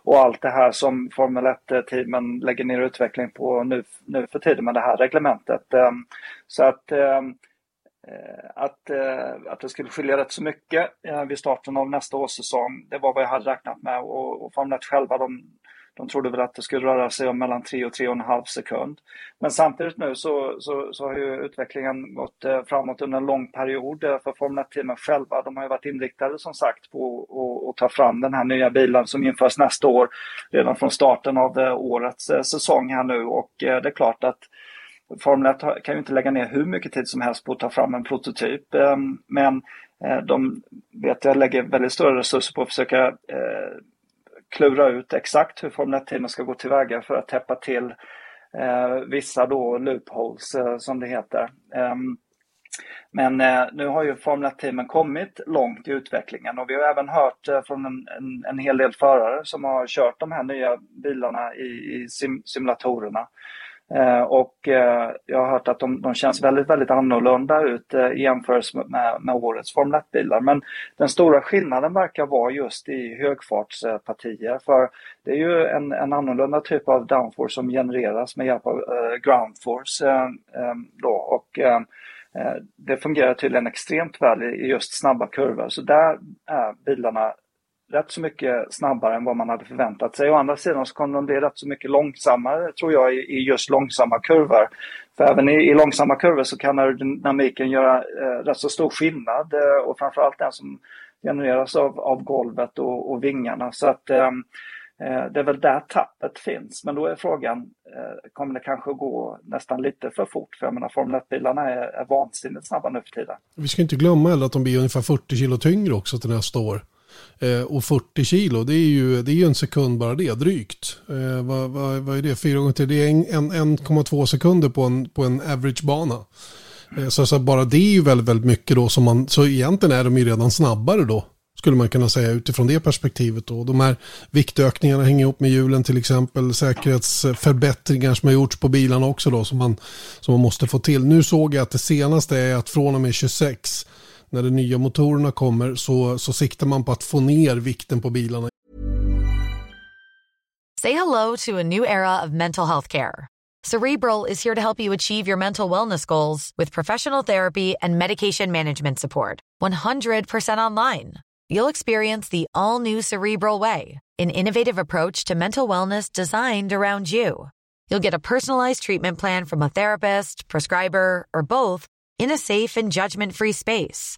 och allt det här som Formel 1-teamen lägger ner utveckling på nu, nu för tiden med det här reglementet. Ehm, så att Eh, Eh, att, eh, att det skulle skilja rätt så mycket eh, vid starten av nästa årssäsong. Det var vad jag hade räknat med och, och Formel 1 själva de, de trodde väl att det skulle röra sig om mellan 3 och 3,5 sekund. Men samtidigt nu så, så, så har ju utvecklingen gått framåt under en lång period för Formel 1-teamen själva. De har ju varit inriktade som sagt på att ta fram den här nya bilen som införs nästa år redan från starten av årets säsong här nu och det är klart att Formel 1 kan ju inte lägga ner hur mycket tid som helst på att ta fram en prototyp. Eh, men eh, de vet jag lägger väldigt stora resurser på att försöka eh, klura ut exakt hur Formel 1-teamen ska gå tillväga för att täppa till vissa då loopholes som det heter. Ehm, men nu har ju Formel 1-teamen kommit långt i utvecklingen och vi har även hört från en, en, en hel del förare som har kört de här nya bilarna i, i sim, simulatorerna Eh, och eh, jag har hört att de, de känns väldigt, väldigt annorlunda ut eh, i jämförelse med, med årets Formel 1-bilar. Men den stora skillnaden verkar vara just i högfartspartier. För det är ju en, en annorlunda typ av downforce som genereras med hjälp av eh, groundforce. Eh, då. Och, det fungerar tydligen extremt väl i just snabba kurvor. Så där är bilarna rätt så mycket snabbare än vad man hade förväntat sig. Å andra sidan så kommer de bli rätt så mycket långsammare tror jag i, just långsamma kurvor. För även i, i långsamma kurvor så kan aerodynamiken göra eh, rätt så stor skillnad eh, och framförallt den som genereras av, av golvet och, och vingarna. Så att eh, eh det är väl där tappet finns. Men då är frågan, eh, kommer det kanske gå nästan lite för fort? För jag menar Formel 1-bilarna är, är vansinnigt snabba nu för tiden. Vi ska inte glömma heller att de blir ungefär 40 kilo tyngre också till nästa år. Eh, och 40 kilo, det är, ju, det är ju en sekund bara det, drygt. Eh, vad, vad, vad är det? Fyra gånger till, det är 1,2 sekunder på en, på en average-bana. Eh, så, så bara det är ju väldigt, väldigt mycket då som man, så egentligen är de ju redan snabbare då. Skulle man kunna säga utifrån det perspektivet. Då. De här viktökningarna hänger ihop med hjulen till exempel. Säkerhetsförbättringar som har gjorts på bilarna också då som man, som man måste få till. Nu såg jag att det senaste är att från och med 26 när de nya motorerna kommer så, så siktar man på att få ner vikten på bilarna. Say hello to a new era of mental health care. Cerebral is here to help you achieve your mental wellness goals with professional therapy and medication management support. 100% online. You'll experience the all new Cerebral Way, an innovative approach to mental wellness designed around you. You'll get a personalized treatment plan from a therapist, prescriber, or both in a safe and judgment free space.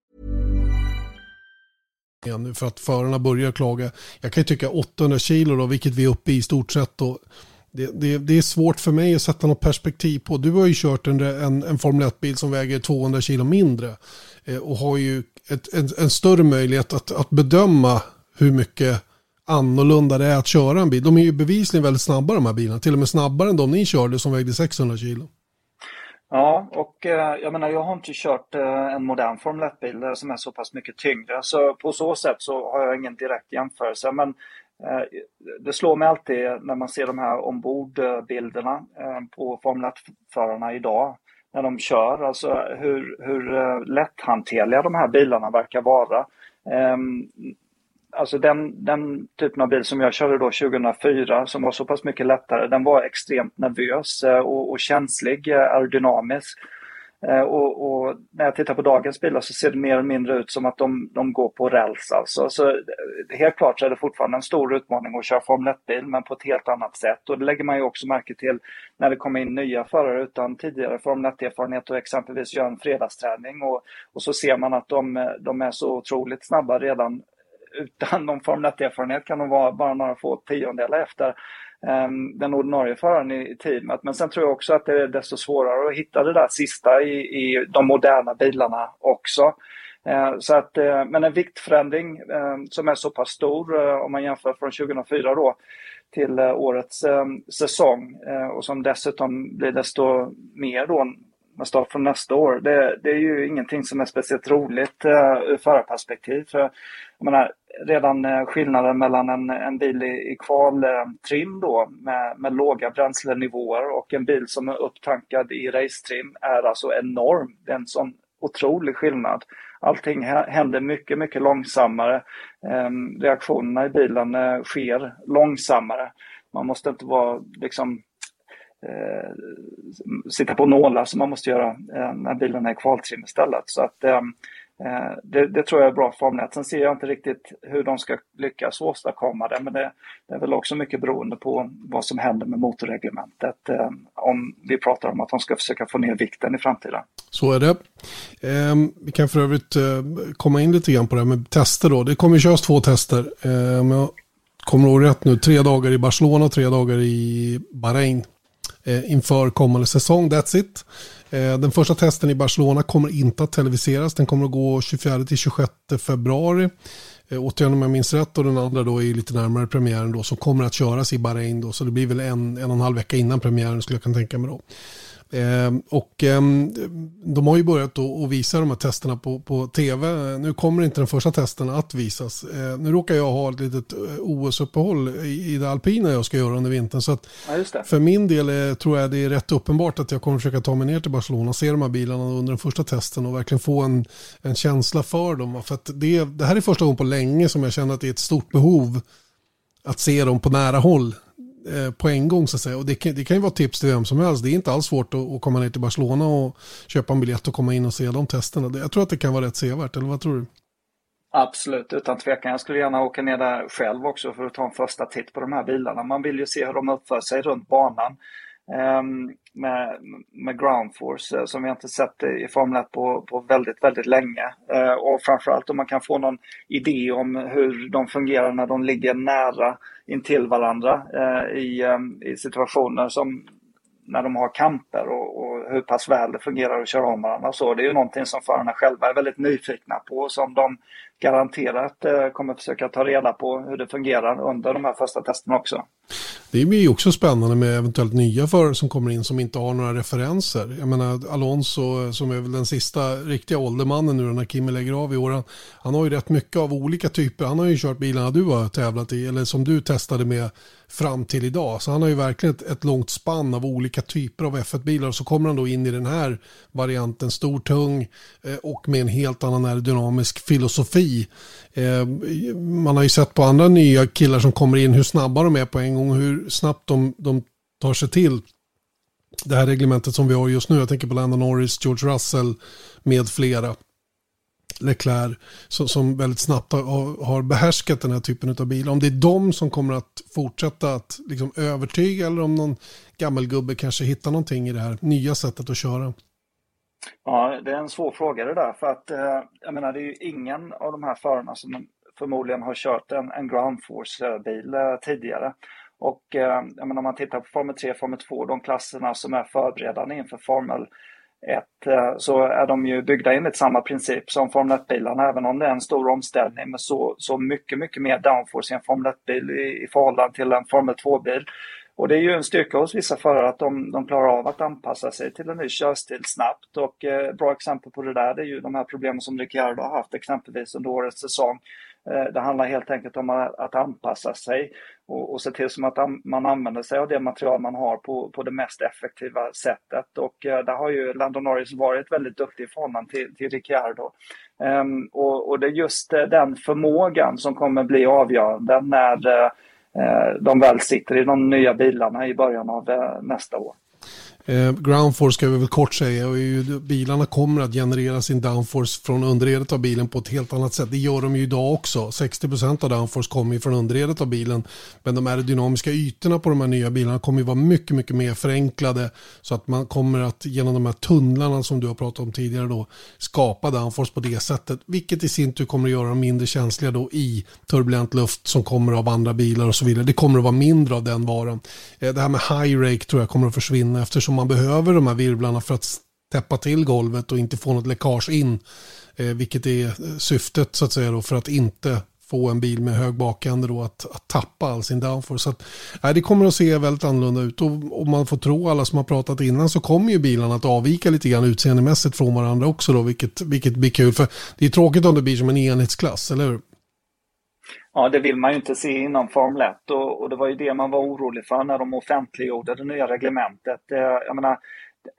För att förarna börjar klaga. Jag kan ju tycka 800 kilo då, vilket vi är uppe i i stort sett Och Det, det, det, är svårt för mig att sätta något perspektiv på. Du har ju kört en, en, en Formel 1-bil som väger 200 kilo mindre. Eh, och har ju ett, en, en, större möjlighet att, att bedöma hur mycket annorlunda det är att köra en bil. De är ju bevisligen väldigt snabba de här bilarna. Till och med snabbare än de ni körde som vägde 600 kilo. Ja, och eh, jag menar jag har inte kört eh, en modern Formel 1-bil eh, som är så pass mycket tyngre. Så på så sätt så har jag ingen direkt jämförelse. Men det slår mig alltid när man ser de här ombordbilderna på Formel 1-förarna idag. När de kör, alltså hur, hur lätthanterliga de här bilarna verkar vara. Ehm, Alltså den, den typen av bil som jag körde då 2004 som var så pass mycket lättare, den var extremt nervös eh, och, och känslig, eh, aerodynamisk. Eh, och, och, när jag tittar på dagens bilar så ser det mer eller mindre ut som att de, de går på räls alltså. Så helt klart så är det fortfarande en stor utmaning att köra Formel 1-bil men på ett helt annat sätt. Och det lägger man ju också märke till när det kommer in nya förare utan tidigare Formel 1-erfarenhet och exempelvis gör en fredagsträning och, och så ser man att de, de är så otroligt snabba redan utan någon Formel 1-erfarenhet kan de vara bara några få tiondelar efter ehm, den ordinarie föraren i, teamet. Men sen tror jag också att det är desto svårare att hitta det där sista i, i de moderna bilarna också. Ehm, så att, eh, men en viktförändring ehm, som är så pass stor eh, om man jämför från 2004 då till eh, årets säsong och som dessutom blir desto mer då med start från nästa år, det, det, är ju ingenting som är speciellt roligt uh, ur förarperspektiv. För, jag menar, redan uh, skillnaden mellan en, en bil i, i kvaltrim eh, då med, med låga bränslenivåer och en bil som är upptankad i racetrim är alltså enorm. Det är en sån otrolig skillnad. Allting händer mycket, mycket långsammare. Um, reaktionerna i bilen uh, sker långsammare. Man måste inte vara liksom eh, sitta på nålar alltså som man måste göra eh, när bilen är i kvaltrim istället. Så att, eh, eh det, det, tror jag är bra Formel Sen ser jag inte riktigt hur de ska lyckas åstadkomma det, men det, det är väl också mycket beroende på vad som händer med motorreglementet. Eh, om vi pratar om att de ska försöka få ner vikten i framtiden. Så är det. Eh, vi kan för övrigt eh, komma in lite grann på det här med tester då. Det kommer köras två tester. Eh, om jag kommer ihåg rätt nu, tre dagar i Barcelona och tre dagar i Bahrain eh, inför kommande säsong. That's it. Eh, den första testen i Barcelona kommer inte att televiseras. Den kommer att gå 24-26 februari. Eh, återigen om jag minns rätt och den andra då är lite närmare premiären då som kommer att köras i Bahrain då. Så det blir väl en, en och en halv vecka innan premiären skulle jag kunna tänka mig då. Eh, och eh, de har ju börjat att visa de här testerna på, på tv. Nu kommer inte den första testen att visas. Eh, nu råkar jag ha ett litet eh, OS-uppehåll i, det alpina jag ska göra under vintern. Så ja, för min del är, tror jag det är rätt uppenbart att jag kommer försöka ta mig ner till Barcelona och se de här bilarna under den första testen och verkligen få en, en känsla för dem. För det, det här är första gången på länge som jag känner att det är ett stort behov att se dem på nära håll Eh, Eh, på en gång så att säga. Och det kan, det kan ju vara tips till vem som helst. Det är inte alls svårt att, att, komma ner till Barcelona och köpa en biljett och komma in och se de testerna. Jag tror att det kan vara rätt sevärt, eller vad tror du? Absolut, utan tvekan. Jag skulle gärna åka ner där själv också för att ta en första titt på de här bilarna. Man vill ju se hur de uppför sig runt banan. Um, med, med ground force eh, som vi inte sett i Formel 1 på, på väldigt, väldigt länge. Uh, och framförallt om man kan få någon idé om hur de fungerar när de ligger nära intill varandra eh, i, ehm, i situationer som när de har kamper och, och, hur pass väl det fungerar att köra om varandra. Så det är ju någonting som förarna själva är väldigt nyfikna på och som de garanterat eh, kommer försöka ta reda på hur det fungerar under de här första testerna också. Det blir ju också spännande med eventuellt nya förare som kommer in som inte har några referenser. Jag menar Alonso som är väl den sista riktiga åldermannen nu när Kimi lägger av i år. Han har ju rätt mycket av olika typer. Han har ju kört bilarna du har tävlat i eller som du testade med fram till idag. Så han har ju verkligen ett, ett långt spann av olika typer av F1-bilar. Och så kommer han då in i den här varianten, stor, tung eh, och med en helt annan aerodynamisk filosofi. Eh, man har ju sett på andra nya killar som kommer in hur snabba de är på en gång, och hur snabbt de, de tar sig till det här reglementet som vi har just nu. Jag tänker på Lando Norris, George Russell med flera. Leclerc som, som väldigt snabbt har, har behärskat den här typen av bilar. Om det är de som kommer att fortsätta att liksom övertyga eller om någon gammelgubbe kanske hittar någonting i det här nya sättet att köra. Ja, det är en svår fråga det där. För att eh, jag menar, det är ju ingen av de här förarna som förmodligen har kört en, en ground force-bil eh, eh, tidigare. Och eh, menar, om man tittar på Formel 3, Formel 2, de klasserna som är förberedande inför Formel 1 eh, så är de ju byggda enligt samma princip som Formel 1-bilarna, även om det är en stor omställning med så, så mycket, mycket mer downforce i en Formel 1-bil i, i förhållande till en Formel 2-bil. Och det är ju en styrka hos vissa förare att de, de klarar av att anpassa sig till en ny körstil snabbt. Och eh, bra exempel på det där det är ju de här problemen som Ricciardo har haft exempelvis under årets säsong. Eh, det handlar helt enkelt om att, anpassa sig och, och se till som att man använder sig av det material man har på, på det mest effektiva sättet. Och eh, där har ju Lando Norris varit väldigt duktig i förhållande till, till Ricciardo. Um, och, och det är just eh, den förmågan som kommer bli avgörande när de väl sitter i de nya bilarna i början av nästa år. Eh, groundforce ska vi väl kort säga och ju, bilarna kommer att generera sin downforce från underredet av bilen på ett helt annat sätt. Det gör de ju idag också. 60% av downforce kommer ju från underredet av bilen. Men de aerodynamiska ytorna på de här nya bilarna kommer ju vara mycket, mycket mer förenklade. Så att man kommer att genom de här tunnlarna som du har pratat om tidigare då skapa downforce på det sättet. Vilket i sin tur kommer att göra dem mindre känsliga då i turbulent luft som kommer av andra bilar och så vidare. Det kommer att vara mindre av den varan. Eh, det här med high rake tror jag kommer att försvinna eftersom som man behöver de här virvlarna för att täppa till golvet och inte få något läckage in. Eh, vilket är eh, syftet så att säga då, för att inte få en bil med hög bakände då att, att tappa all sin downforce. Så att, nej, det kommer att se väldigt annorlunda ut och om man får tro alla som har pratat innan så kommer ju bilarna att avvika lite grann utseendemässigt från varandra också då, vilket, vilket blir kul. För det är tråkigt om det blir som en enhetsklass, eller hur? Ja, det vill man ju inte se inom Formel 1 och, och, det var ju det man var orolig för när de offentliggjorde det nya reglementet. Jag menar,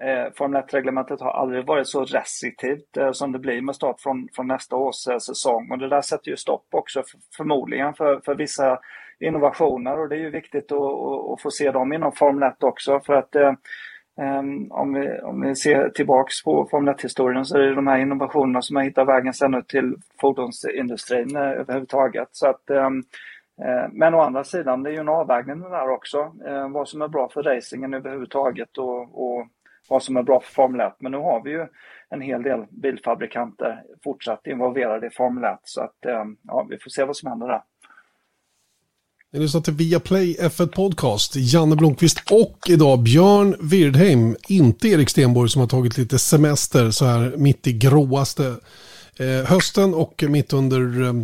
eh, Formel 1-reglementet har aldrig varit så restriktivt eh, som det blir med start från, från nästa års eh, säsong. Och det där sätter ju stopp också för, förmodligen för, för vissa innovationer och det är ju viktigt att, att, att få se dem inom Formel 1 också för att Ehm, om, vi, om vi ser tillbaks på Formel 1-historien så är det de här innovationerna som har hittat vägen sen ut till fordonsindustrin eh, överhuvudtaget. Så att, ehm, eh, men å andra sidan, det är ju en avvägning där också. Ehm, vad som är bra för racingen överhuvudtaget och, och vad som är bra för Formel 1. Men nu har vi ju en hel del bilfabrikanter fortsatt involverade i Formel 1 så att ja, vi får se vad som händer där. Ni lyssnar till Viaplay F1 Podcast. Janne Blomqvist och idag Björn Wirdheim. Inte Erik Stenborg som har tagit lite semester så här mitt i gråaste eh, hösten och mitt under eh,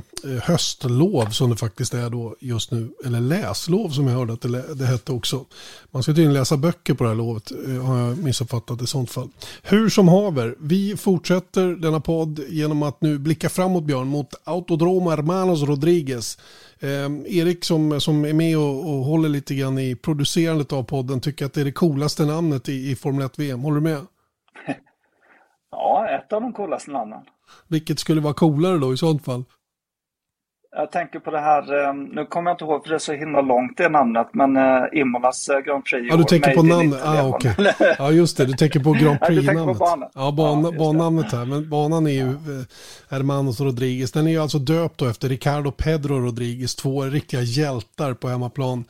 höstlov som det faktiskt är då just nu. Eller läslov som jag hörde att det, det hette också. Man ska tydligen läsa böcker på det här lovet eh, har jag missuppfattat i sånt fall. Hur som haver, vi fortsätter denna podd genom att nu blicka framåt Björn mot Autodromo Hermanos Rodriguez Eh, Erik som, som är med och, och, håller lite grann i producerandet av podden tycker att det är det coolaste namnet i, i Formel 1-VM. Håller du med? Ja, ett av de coolaste namnen. Vilket skulle vara coolare då i sånt fall? Jag tänker på det här, eh, nu kommer jag inte ihåg för det är så himla långt det namnet, men uh, Imolas uh, Grand Prix. Ja, du tänker på namnet, ah, okej. Okay. Ja, just det, du tänker på Grand Prix-namnet. ja, ja, ban, ja bannamnet här, men banan är ju ja. Hermanos Rodriguez. Den är ju alltså döpt då efter Ricardo Pedro Rodriguez, två riktiga hjältar på hemmaplan.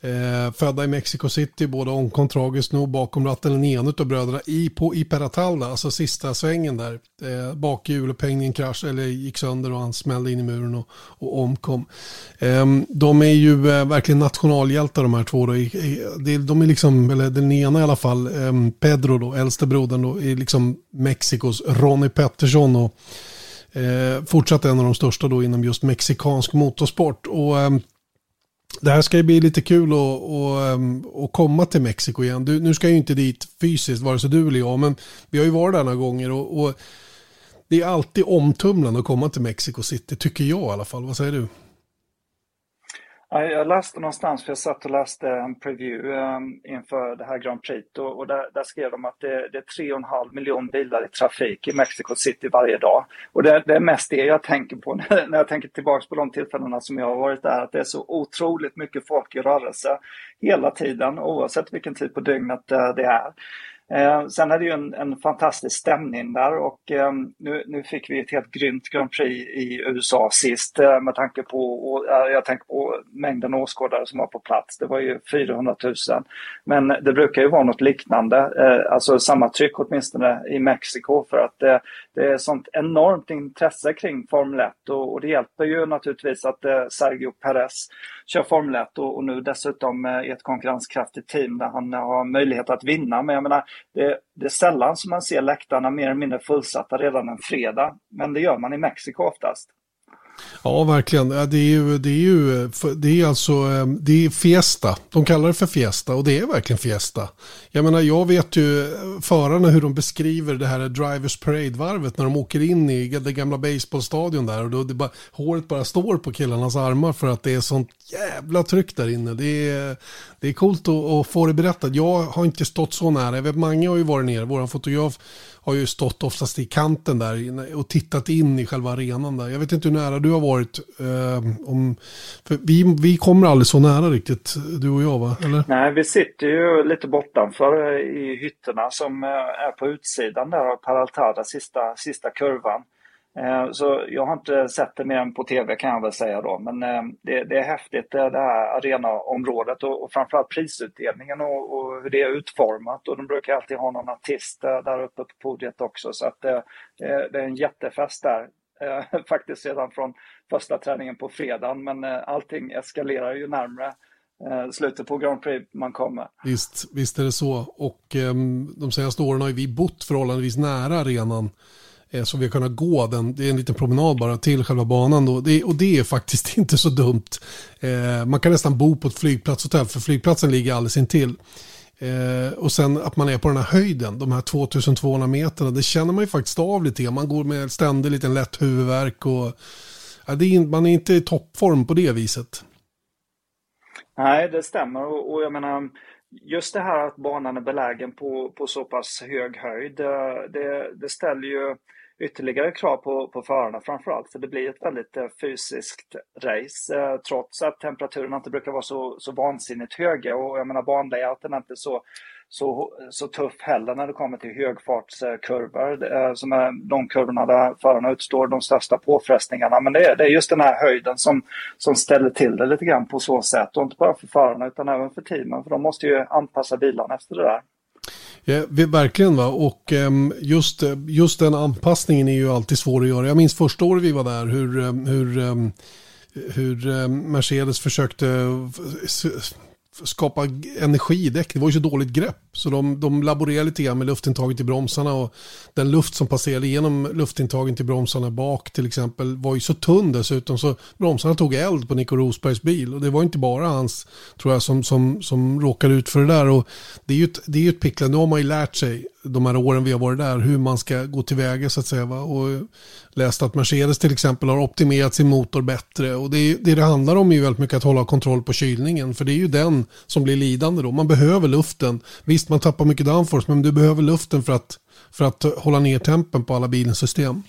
Eh, födda i Mexico City, båda omkom tragiskt nog bakom ratten, den ena av bröderna i, på Iperatalda, alltså sista svängen där. Eh, bakhjulupphängningen krasch, eller gick sönder och han smällde in i muren och, och omkom. Ehm, de är ju eh, verkligen nationalhjältar de här två. Då. De är liksom, eller den ena i alla fall, ehm, Pedro då, äldste brodern då, är liksom Mexikos Ronnie Pettersson och eh, fortsatt en av de största då inom just mexikansk motorsport. Och ehm, det här ska ju bli lite kul att, att, att komma till Mexiko igen. Du, nu ska jag ju inte dit fysiskt, vare sig du eller jag, men vi har ju varit där några gånger och, och det är alltid omtumlande att komma till Mexico City, tycker jag i alla fall. Vad säger du? Jag läste någonstans, för jag satt och läste en preview ehm, inför det här Grand Prix och, där, där, skrev de att det, det är 3,5 miljoner bilar i trafik i Mexico City varje dag. Och det, det är mest det jag tänker på när, jag tänker tillbaka på de tillfällena som jag har varit där, att det är så otroligt mycket folk i rörelse hela tiden, oavsett vilken tid på dygnet eh, det är. Eh, sen är det ju en, en fantastisk stämning där och eh, nu, nu fick vi ett helt grymt Grand Prix i USA sist eh, med tanke på, och, eh, jag tänker på mängden åskådare som var på plats. Det var ju 400 000. Men det brukar ju vara något liknande, eh, alltså samma tryck åtminstone i Mexiko för att eh, det är sånt enormt intresse kring Formel 1 och, och det hjälper ju naturligtvis att eh, Sergio Perez kör Formel 1 och, och nu dessutom eh, i ett konkurrenskraftigt team där han har möjlighet att vinna. Men jag menar, det, det, är sällan som man ser läktarna mer eller mindre fullsatta redan en fredag. Men det gör man i Mexiko oftast. Ja, verkligen. Det är ju, det är ju det är alltså, eh, det är Fiesta. De kallar det för Fiesta och det är verkligen Fiesta. Jag menar, jag vet ju eh, förarna hur de beskriver det här Drivers Parade-varvet när de åker in i det gamla baseballstadion där och då det bara, håret bara står på killarnas armar för att det är sånt jävla tryck där inne. Det är, det är coolt att, att få det berättat. Jag har inte stått så nära. Jag vet, Mange har ju varit nere, vår fotograf har ju stått oftast i kanten där och tittat in i själva arenan där. Jag vet inte hur nära du har varit. Eh, om, vi, vi kommer aldrig så nära riktigt, du och jag va? Eller? Nej, vi sitter ju lite bortanför i hytterna som eh, är på utsidan där av Paraltada, sista, sista kurvan. Eh, så jag har inte sett det mer än på tv kan jag väl säga då. Men eh, det, det är häftigt eh, det här arenaområdet och, och framförallt prisutdelningen och, och, hur det är utformat. Och de brukar alltid ha någon artist där uppe på podiet också. Så att det, det är en jättefest där. Faktiskt redan från första träningen på fredagen. Men allting eskalerar ju närmre slutet på Grand Prix man kommer. Visst, visst är det så. Och um, de senaste åren har vi bott förhållandevis nära arenan Eh, så vi har kunnat gå den, det är en liten promenad bara till själva banan då. Det, och det är faktiskt inte så dumt. Eh, man kan nästan bo på ett flygplatshotell för flygplatsen ligger alldeles intill. Eh, och sen att man är på den här höjden, de här 2200 meterna, det känner man ju faktiskt av lite grann. Man går med ständig liten lätt huvudvärk och ja, det är, man är inte i toppform på det viset. Nej, det stämmer och, och jag menar just det här att banan är belägen på, på så pass hög höjd, eh, det, det ställer ju ytterligare krav på, på förarna framförallt. För det blir ett väldigt eh, fysiskt race eh, trots att temperaturen inte brukar vara så, så vansinnigt höga. Och jag menar banlayouten är inte så, så, så tuff heller när det kommer till högfartskurvor. Eh, som är de kurvorna där förarna utstår de största påfrestningarna. Men det är, det är just den här höjden som, som ställer till det lite grann på så sätt. Och inte bara för förarna utan även för teamen. För de måste ju anpassa bilarna efter det där. Ja, verkligen va, och ehm, just, eh, just den anpassningen är ju alltid svår att göra. Jag minns första året vi var där hur, ehm, hur, ehm, hur Mercedes försökte skapa energi i däck. Det var ju så dåligt grepp. Så de, de laborerade lite grann med luftintaget i bromsarna och den luft som passerade genom luftintagen till bromsarna bak till exempel var ju så tunn dessutom så bromsarna tog eld på Nico Rosbergs bil och det var inte bara hans tror jag som, som, som råkade ut för det där och det är ju ett, det är ett pickla. Nu har man ju lärt sig de här åren vi har varit där hur man ska gå tillväga så att säga va? och läst att Mercedes till exempel har optimerat sin motor bättre och det, det det handlar om är ju väldigt mycket att hålla kontroll på kylningen för det är ju den som blir lidande då. Man behöver luften. Visst Visst, man tappar mycket downforce, men du behöver luften för att, för att hålla ner tempen på alla bilens system.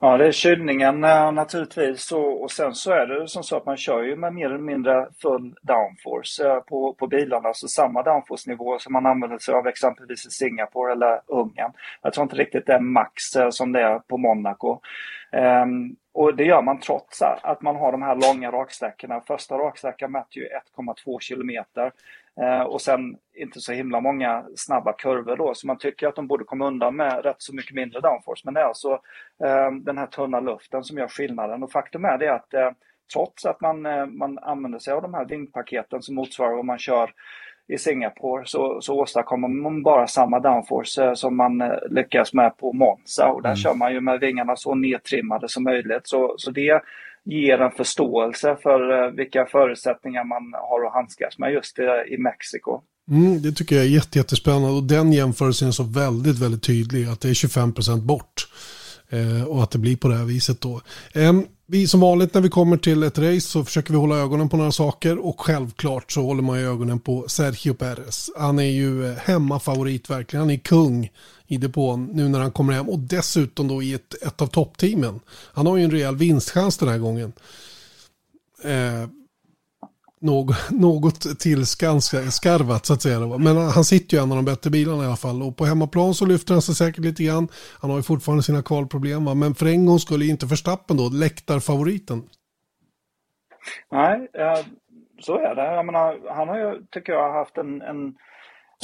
Ja, det är kylningen eh, naturligtvis och, och sen så är det som så att man kör ju med mer eller mindre full downforce eh, på, på bilarna, alltså samma downforce-nivå som man använder sig av exempelvis i Singapore eller Ungern. Jag tror inte riktigt det är max eh, som det är på Monaco. Um, och det gör man trots att man har de här långa raksträckorna. Första raksträckan mäter ju 1,2 kilometer. Eh, och sen inte så himla många snabba kurvor då, så man tycker att de borde komma undan med rätt så mycket mindre downforce. Men det är alltså eh, den här tunna luften som gör skillnaden. Och faktum är det att eh, trots att man, eh, man använder sig av de här vingpaketen som motsvarar vad man kör i Singapore så, så åstadkommer man bara samma downforce som man lyckas med på Monza. Och där mm. kör man ju med vingarna så nedtrimmade som möjligt. Så, så det ger en förståelse för eh, vilka förutsättningar man har att handskas med just eh, i Mexiko. Mm, det tycker jag är jättespännande och den jämförelsen är så väldigt, väldigt tydlig att det är 25% bort eh, och att det blir på det här viset då. Ehm, vi som vanligt när vi kommer till ett race så försöker vi hålla ögonen på några saker och självklart så håller man ju ögonen på Sergio Perez. Han är ju eh, hemmafavorit verkligen, han är kung i depån nu när han kommer hem och dessutom då i ett, ett av toppteamen. Han har ju en rejäl vinstchans den här gången. Eh, något, något tillskarvat så att säga. Men han sitter ju en av de bättre bilarna i alla fall. Och på hemmaplan så lyfter han sig säkert lite grann. Han har ju fortfarande sina kvalproblem. Va? Men för en gång skulle inte Verstappen då, läktarfavoriten. Nej, så är det. Jag menar, han har ju, tycker jag, haft en, en,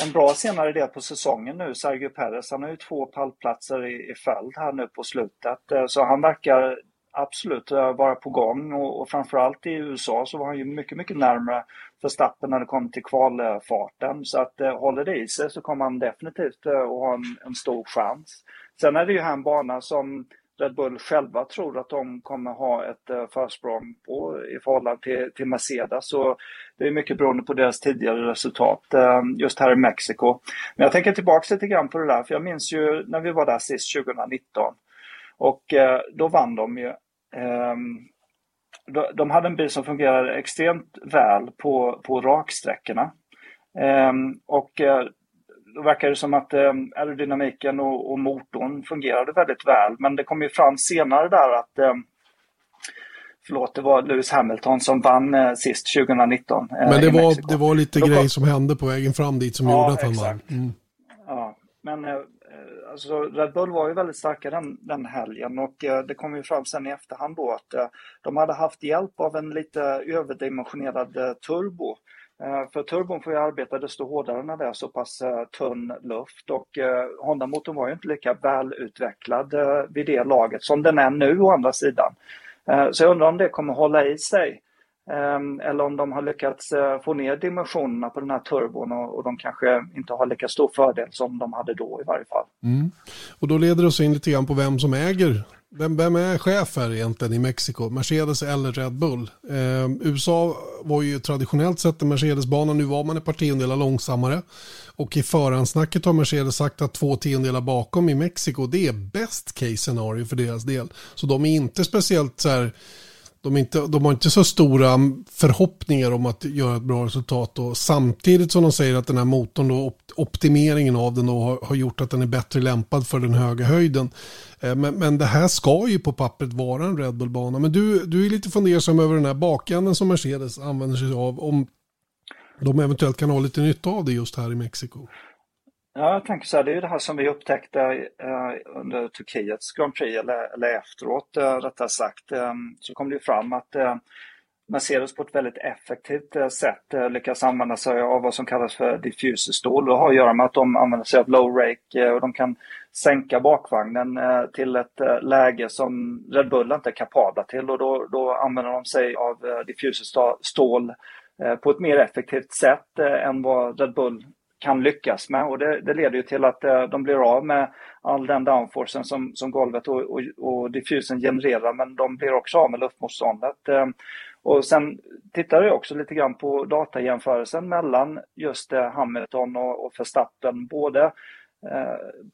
en bra senare del på säsongen nu, Sergio Perez. Han har ju två pallplatser i, i följd här nu på slutet. Eh, så han verkar absolut vara på gång och, och framförallt i USA så var han ju mycket, mycket närmare Verstappen när det kom till kvalfarten. Så att eh, håller det i sig så kommer han definitivt eh, att ha en, en stor chans. Sen är det ju här en bana som Red Bull själva tror att de kommer ha ett eh, försprång på i förhållande till, till Mercedes. Så det är mycket beroende på deras tidigare resultat eh, just här i Mexiko. Men jag tänker tillbaka lite grann på det där, för jag minns ju när vi var där sist 2019. Och eh, då vann de ju de hade en bil som fungerade extremt väl på, på raksträckorna. Ehm, och eh, då verkar det som att ehm, aerodynamiken och, och motorn fungerade väldigt väl. Men det kom ju fram senare där att Förlåt, det var Lewis Hamilton som vann eh, sist 2019. Eh, men det var, det var lite grejer som hände på vägen fram dit som ja, gjorde att han vann. Mm. Ja, men alltså Red Bull var ju väldigt starka den, den helgen och eh, det kom ju fram sen i efterhand då att eh, de hade haft hjälp av en lite överdimensionerad eh, turbo. Eh, för turbon får ju arbeta desto hårdare när det är så pass eh, tunn luft och eh, Honda-motorn var ju inte lika välutvecklad vid det laget som den är nu å andra sidan. Så jag undrar om det kommer hålla i sig. Ehm, eller om de har lyckats eh, få ner dimensionerna på den här turbon och, de kanske inte har lika stor fördel som de hade då i varje fall. Mm. Och då leder det oss in lite grann på vem som äger vem, vem är chef här egentligen i Mexiko? Mercedes eller Red Bull? Eh, USA var ju traditionellt sett en Mercedes-bana, nu var man ett par tiondelar långsammare. Och i förhandsnacket har Mercedes sagt att två tiondelar bakom i Mexiko, det är best case scenario för deras del. Så de är inte speciellt så här de, inte, de har inte så stora förhoppningar om att göra ett bra resultat. Och samtidigt som de säger att den här motorn, då, optimeringen av den då har, har gjort att den är bättre lämpad för den höga höjden. Eh, men, men det här ska ju på pappret vara en Red Bull-bana. Men du, du är lite fundersam över den här bakänden som Mercedes använder sig av. Om de eventuellt kan ha lite nytta av det just här i Mexiko. Ja, jag tänker så här, det är ju det här som vi upptäckte eh, under Turkiets Grand Prix, eller, eller efteråt eh, rättare sagt, eh, så kom det ju fram att eh, Mercedes på ett väldigt effektivt eh, sätt eh, lyckas använda sig av vad som kallas för diffuserstål. Det har att göra med att de använder sig av low rake eh, och de kan sänka bakvagnen eh, till ett eh, läge som Red Bull inte är kapabla till och då, då använder de sig av eh, diffuserstål eh, på ett mer effektivt sätt eh, än vad Red Bull kan lyckas med. Och det, det leder ju till att eh, de blir av med all den downforcen som, som golvet och, och, och diffusen genererar, men de blir också av med luftmotståndet. Eh, och sen tittar jag också lite grann på datajämförelsen mellan just eh, Hamilton och, och Verstappen, både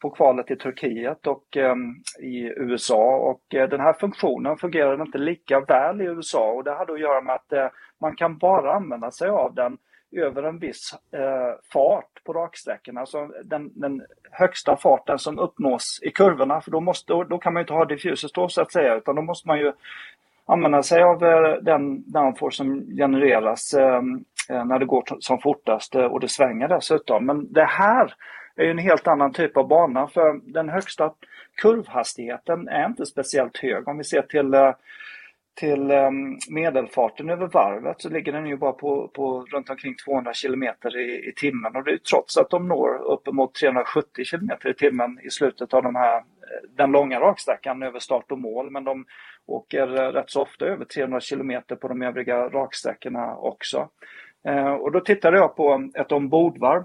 på kvalet i Turkiet och i USA. Och den här funktionen fungerade inte lika väl i USA och det hade att göra med att man kan bara använda sig av den över en viss fart fart på raksträckorna, alltså den, den, högsta farten som uppnås i kurvorna, för då, måste, då, kan man inte ha diffusers då så att säga, utan då måste man ju använda sig av eh, den downforce som genereras eh, eh, när det går som fortast och det svänger dessutom. Men det här är ju en helt annan typ av bana, för den högsta kurvhastigheten är inte speciellt hög. Om vi ser till till ehm, medelfarten över varvet så ligger den ju bara på, på runt omkring 200 km i, i timmen och det är trots att de når uppemot 370 km i timmen i slutet av de här, eh, den långa raksträckan över start och mål men de åker eh, rätt så ofta över 300 km på de övriga raksträckorna också. Eh, och då tittade jag på ett ombordvarv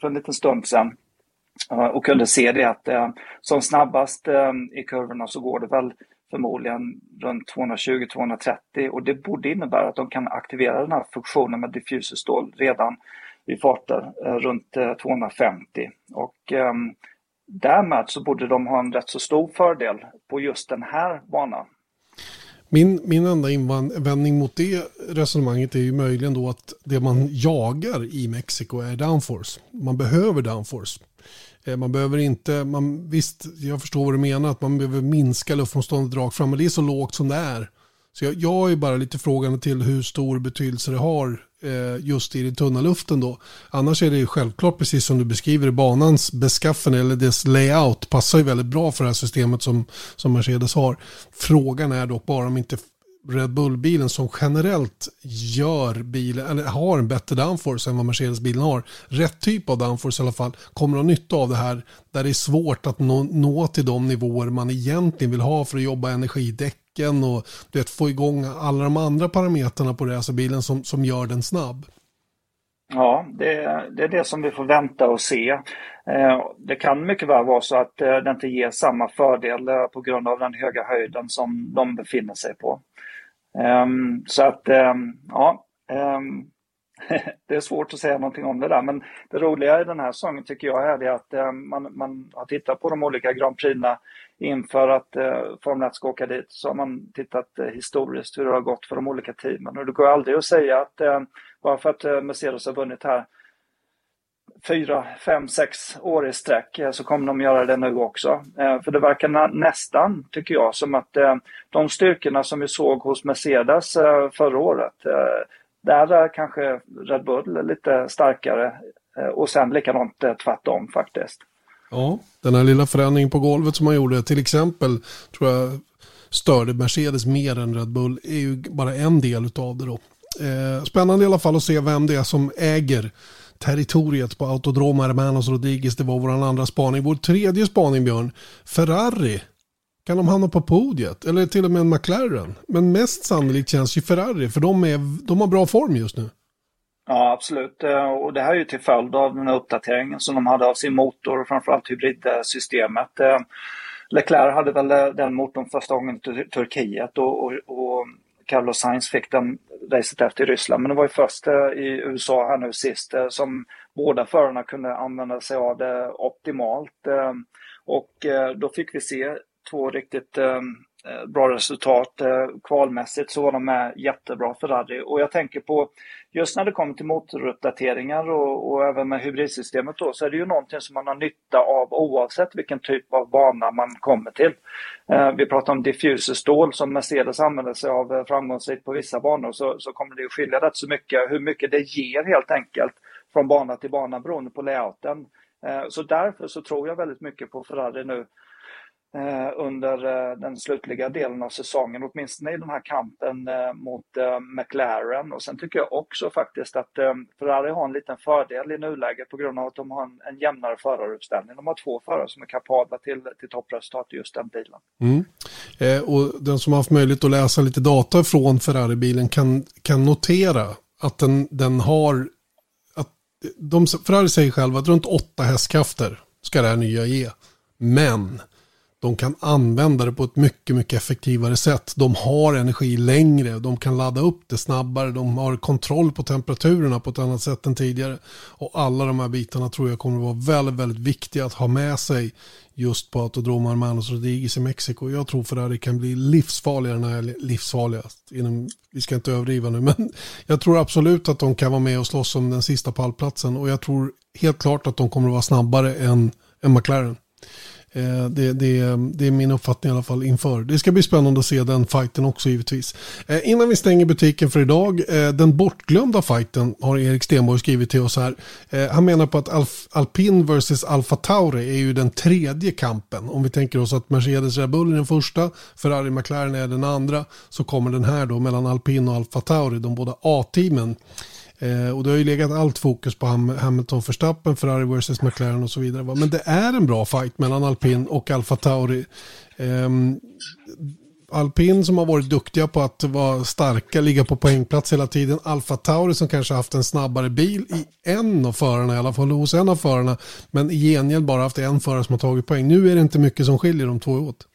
för en liten stund sedan och kunde se det att som snabbast i kurvorna så går det väl förmodligen runt 220-230 och det borde innebära att de kan aktivera den här funktionen med diffuserstål redan vid farter eh, runt eh, 250 och eh, därmed så borde de ha en rätt så stor fördel på just den här banan. Min, min enda invändning mot det resonemanget är ju möjligen då att det man jagar i Mexiko är downforce. Man behöver downforce. Eh, man behöver inte, man, visst jag förstår vad du menar, att man behöver minska luftmotståndet rakt fram, men det är så lågt som det är. Så jag, jag är bara lite frågande till hur stor betydelse det har eh, just i den tunna luften då. Annars är det ju självklart, precis som du beskriver, banans beskaffenhet eller dess layout passar ju väldigt bra för det här systemet som, som Mercedes har. Frågan är dock bara om inte Red Bull-bilen som generellt gör bilen, eller har en bättre downforce än vad Mercedes-bilen har. Rätt typ av downforce i alla fall. Kommer att ha nytta av det här där det är svårt att nå, nå till de nivåer man egentligen vill ha för att jobba energidäcken och du vet, få igång alla de andra parametrarna på racerbilen alltså som, som gör den snabb. Ja, det, det, är det som vi får vänta och se. Eh, det kan mycket väl vara så att eh, det inte ger samma fördel eh, på grund av den höga höjden som de befinner sig på. Um, så att, um, ja, um, det är svårt att säga någonting om det där. Men det roliga i den här säsongen tycker jag är det att man, man har tittat på de olika Grand Prixna inför att uh, Formel 1 ska åka dit. Så har man tittat uh, historiskt hur det har gått för de olika teamen. Och det går aldrig att säga att uh, bara för att eh, Mercedes har vunnit här fyra, fem, sex år i sträck eh, så kommer de göra det nu också. Eh, för det verkar nästan, tycker jag, som att eh, de styrkorna som vi såg hos Mercedes förra året, där är kanske Red Bull lite starkare och sen likadant tvärtom faktiskt. Ja, den här lilla förändringen på golvet som man gjorde, till exempel, tror jag störde Mercedes mer än Red Bull, är ju bara en del av det då. Spännande i alla fall att se vem det är som äger territoriet på Autodroma Hermanos Rodriguez. Det var vår andra spaning. Vår tredje spaning, Björn. Ferrari. Kan de hamna på podiet? Eller till och med en McLaren? Men mest sannolikt känns ju Ferrari, för de, är, de har bra form just nu. Ja, absolut. Eh, och det här är ju till följd av den här uppdateringen som de hade av sin motor och framförallt hybridsystemet. Eh, Leclerc hade väl eh, den motorn första gången i Turkiet och, och, och Carlos Sainz fick den racet efter i Ryssland. Men det var ju först eh, i USA här nu sist eh, som båda förarna kunde använda sig av det optimalt. Eh, och då fick vi se två riktigt Eh, bra resultat. Eh, kvalmässigt så var de med jättebra Ferrari. Och jag tänker på, just när det kommer till motoruppdateringar och, och även med hybridsystemet då, så är det ju någonting som man har nytta av oavsett vilken typ av bana man kommer till. Eh, vi pratar om diffuserstål som Mercedes använder sig av eh, framgångsrikt på vissa banor, så, så kommer det att skilja rätt så mycket hur mycket det ger helt enkelt från bana till bana beroende på layouten. Så därför så tror jag väldigt mycket på Ferrari nu Eh, under eh, den slutliga delen av säsongen, åtminstone i den här kampen eh, mot McLaren. Och sen tycker jag också faktiskt att Ferrari har en liten fördel i nuläget på grund av att de har en, en jämnare föraruppställning. De har två förare som är kapabla till, till toppresultat i just den bilen. Mm. Eh, och den som har haft möjlighet att läsa lite data från Ferrari-bilen kan, kan notera att den, den har, att de, Ferrari säger själva att runt åtta hästkrafter ska det här nya ge. Men de kan använda det på ett mycket, mycket effektivare sätt. De har energi längre, de kan ladda upp det snabbare, de har kontroll på temperaturerna på ett annat sätt än tidigare. Och alla de här bitarna tror jag kommer att vara väldigt, väldigt viktiga att ha med sig just på Autodromo Hermanos Rodriguez i Mexiko. Jag tror för det kan bli livsfarligare när livsfarligast. Inom, vi ska inte överdriva nu, men jag tror absolut att de kan vara med och slåss om den sista pallplatsen. Och jag tror helt klart att de kommer att vara snabbare än, än McLaren. Eh, det, det, det, är min uppfattning i alla fall inför. Det ska bli spännande att se den fighten också givetvis. Eh, innan vi stänger butiken för idag, eh, den bortglömda fighten har Erik Stenborg skrivit till oss här. Han menar på att Alf, Alpin vs Alfa Tauri är ju den tredje kampen. Om vi tänker oss att Mercedes Red Bull är den första, Ferrari McLaren är den andra, så kommer den här då mellan Alpin och Alfa Tauri, de båda A-teamen. Eh, och det har ju legat allt fokus på Ham Hamilton Verstappen, Ferrari vs McLaren och så vidare. Va? Men det är en bra fight mellan Alpin och Alfa Tauri. Eh, Alpin som har varit duktiga på att vara starka, ligga på poängplats hela tiden. Alfa Tauri som kanske haft en snabbare bil i en av förarna, i alla fall hos en av förarna. Men i gengäld bara haft en förare som har tagit poäng. Nu är det inte mycket som skiljer de två åt.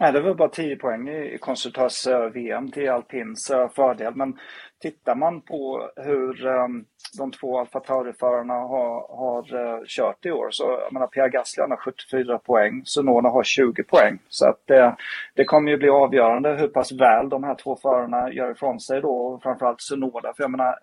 Nej, det var bara 10 poäng i konstruktörs-VM eh, till Alpins eh, fördel. Men tittar man på hur um, de två Alfa Tauri-förarna har, har uh, kört i år så jag menar Pierre Gasly har 74 poäng, Sunona har 20 poäng. Så att uh, det kommer ju bli avgörande hur pass väl de här två förarna gör ifrån sig då, och framförallt Sunoda. För jag menar,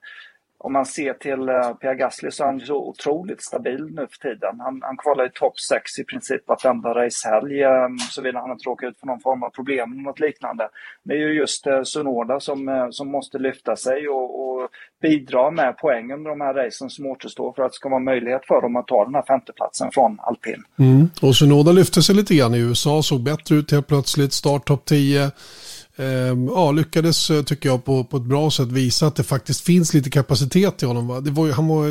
om man ser till uh, Pierre Gasly så är han så otroligt stabil nu för tiden. Han, han kvalar i topp 6 i princip vartenda racehelg, ehm, um, såvida han inte råkar ut för någon form av problem eller något liknande. Det är ju just eh, uh, Sunoda som, uh, som måste lyfta sig och, och bidra med poäng under de här racen som återstår för att det ska vara möjlighet för dem att ta den här femteplatsen från alpin. Mm. Och Sunoda lyfte sig lite grann i USA, såg bättre ut helt plötsligt, start topp 10 Ehm, ja, lyckades eh, tycker jag på, på ett bra sätt visa att det faktiskt finns lite kapacitet i honom. Va? Det var han var,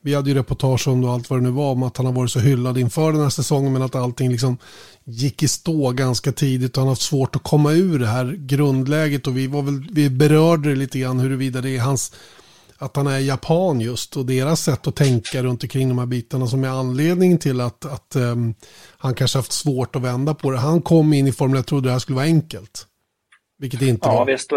vi hade ju reportage om allt vad det nu var om att han har varit så hyllad inför den här säsongen men att allting liksom gick i stå ganska tidigt och han har haft svårt att komma ur det här grundläget och vi, var väl, vi berörde det lite grann huruvida det är hans att han är japan just och deras sätt att tänka runt omkring de här bitarna som är anledningen till att, att um, han kanske haft svårt att vända på det. Han kom in i formen, jag trodde det här skulle vara enkelt. Vilket det inte ja, var. Visst,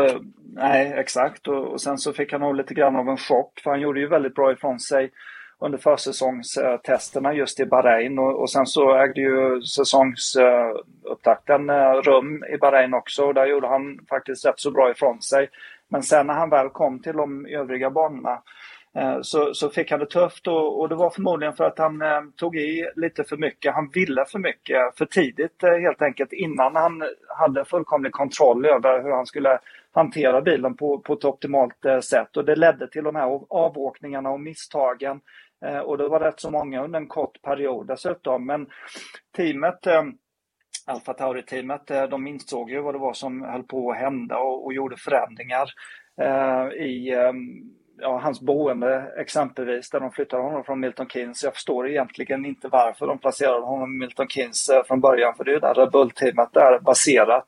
nej, exakt. Och, och, sen så fick han nog lite grann av en chock. För han gjorde ju väldigt bra ifrån sig under försäsongstesterna just i Bahrain. Och, och sen så ägde ju säsongsupptakten uh, rum i Bahrain också. Och där gjorde han faktiskt rätt så bra ifrån sig. Men sen när han väl kom till de övriga banorna Eh, Eh, så, så fick han det tufft och, och, det var förmodligen för att han eh, tog i lite för mycket. Han ville för mycket för tidigt eh, helt enkelt innan han hade fullkomlig kontroll över hur han skulle hantera bilen på, på ett optimalt eh, sätt. Och det ledde till de här avåkningarna och misstagen. Eh, och det var rätt så många under en kort period dessutom. Men teamet eh, Alfa Tauri-teamet, eh, de insåg ju vad det var som höll på att hända och, och gjorde förändringar eh, i ja, hans boende exempelvis, där de flyttade honom från Milton Keynes. Jag förstår egentligen inte varför de placerade honom i Milton Keynes eh, från början, för det är ju där Bull-teamet är baserat.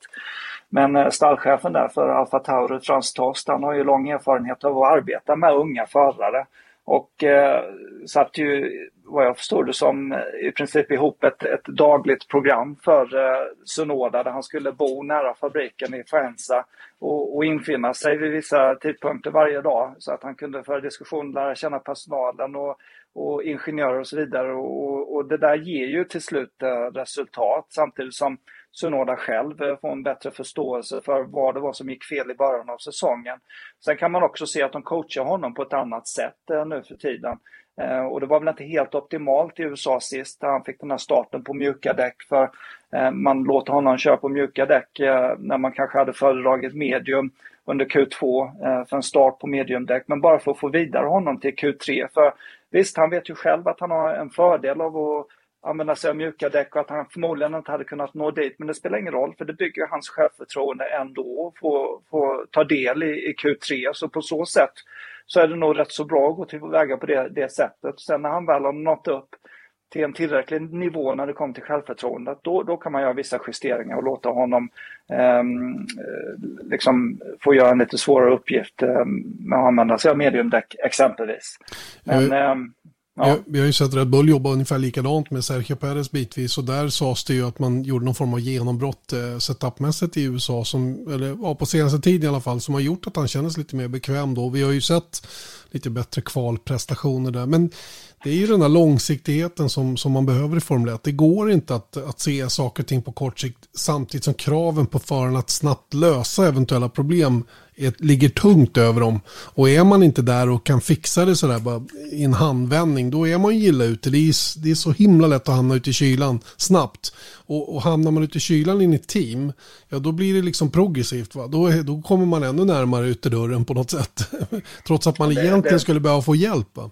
Men eh, stallchefen där för Alfa Tauri, Frans Tost, han har ju lång erfarenhet av att arbeta med unga förare. Och eh, satt ju, vad jag förstår det som, eh, i princip ihop ett, ett dagligt program för eh, Sunoda där han skulle bo nära fabriken i Faenza och, och infinna sig vid vissa tidpunkter varje dag så att han kunde föra diskussion, lära känna personalen och, och ingenjörer och så vidare. Och, och det där ger ju till slut eh, resultat samtidigt som Sunoda själv eh, få får en bättre förståelse för vad det var som gick fel i början av säsongen. Sen kan man också se att de coachar honom på ett annat sätt eh, nu för tiden. Eh, och det var väl inte helt optimalt i USA sist, där han fick den här starten på mjuka däck. För man låter honom köra på mjuka däck när man kanske hade föredragit medium under Q2 för en start på mediumdäck. Men bara för att få vidare honom till Q3. För visst, han vet ju själv att han har en fördel av att använda sig av mjuka däck och att han förmodligen inte hade kunnat nå dit. Men det spelar ingen roll för det bygger hans självförtroende ändå få, få ta del i, i Q3. Så på så sätt så är det nog rätt så bra att gå tillväga på det, det sättet. Sen när han väl har nått upp till en tillräcklig nivå när det kommer till självförtroendet, då, då kan man göra vissa justeringar och låta honom eh, liksom få göra en lite svårare uppgift eh, med att använda sig av mediumdäck exempelvis. Men, eh, Ja. Vi, har ju sett Red Bull jobba ungefär likadant med Sergio Perez bitvis och där sades det ju att man gjorde någon form av genombrott eh, setupmässigt i USA, som, eller ja, på senaste tid i alla fall, som har gjort att han känner sig lite mer bekväm då. Vi har ju sett lite bättre kvalprestationer där. Men det är ju den här långsiktigheten som, som man behöver i Formel 1. Det går inte att, att se saker och ting på kort sikt samtidigt som kraven på föraren att snabbt lösa eventuella problem är, ligger tungt över dem. Och är man inte där och kan fixa det sådär bara i en handvändning, då är man ju illa ute. Det är, det är så himla lätt att hamna ute i kylan snabbt. Och, och hamnar man ute i kylan in i ett team, ja då blir det liksom progressivt. Va? Då, då kommer man ännu närmare utedörren på något sätt. Trots att man det, egentligen det, skulle behöva få hjälp. Va?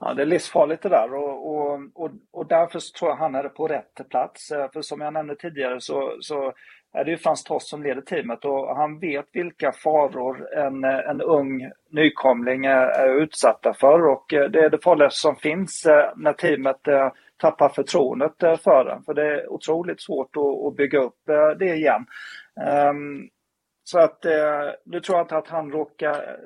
Ja, det är livsfarligt det där och, och, och, och därför tror jag han är på rätt plats. Eh, för som jag nämnde tidigare så, så är det ju Frans Toss som leder teamet och han vet vilka faror en, en ung nykomling är utsatta för och eh, det är det farligaste som finns eh, när teamet eh, tappar förtroendet för den. För det är otroligt svårt att, bygga upp det igen. Ehm, så att nu tror jag inte att han råkar,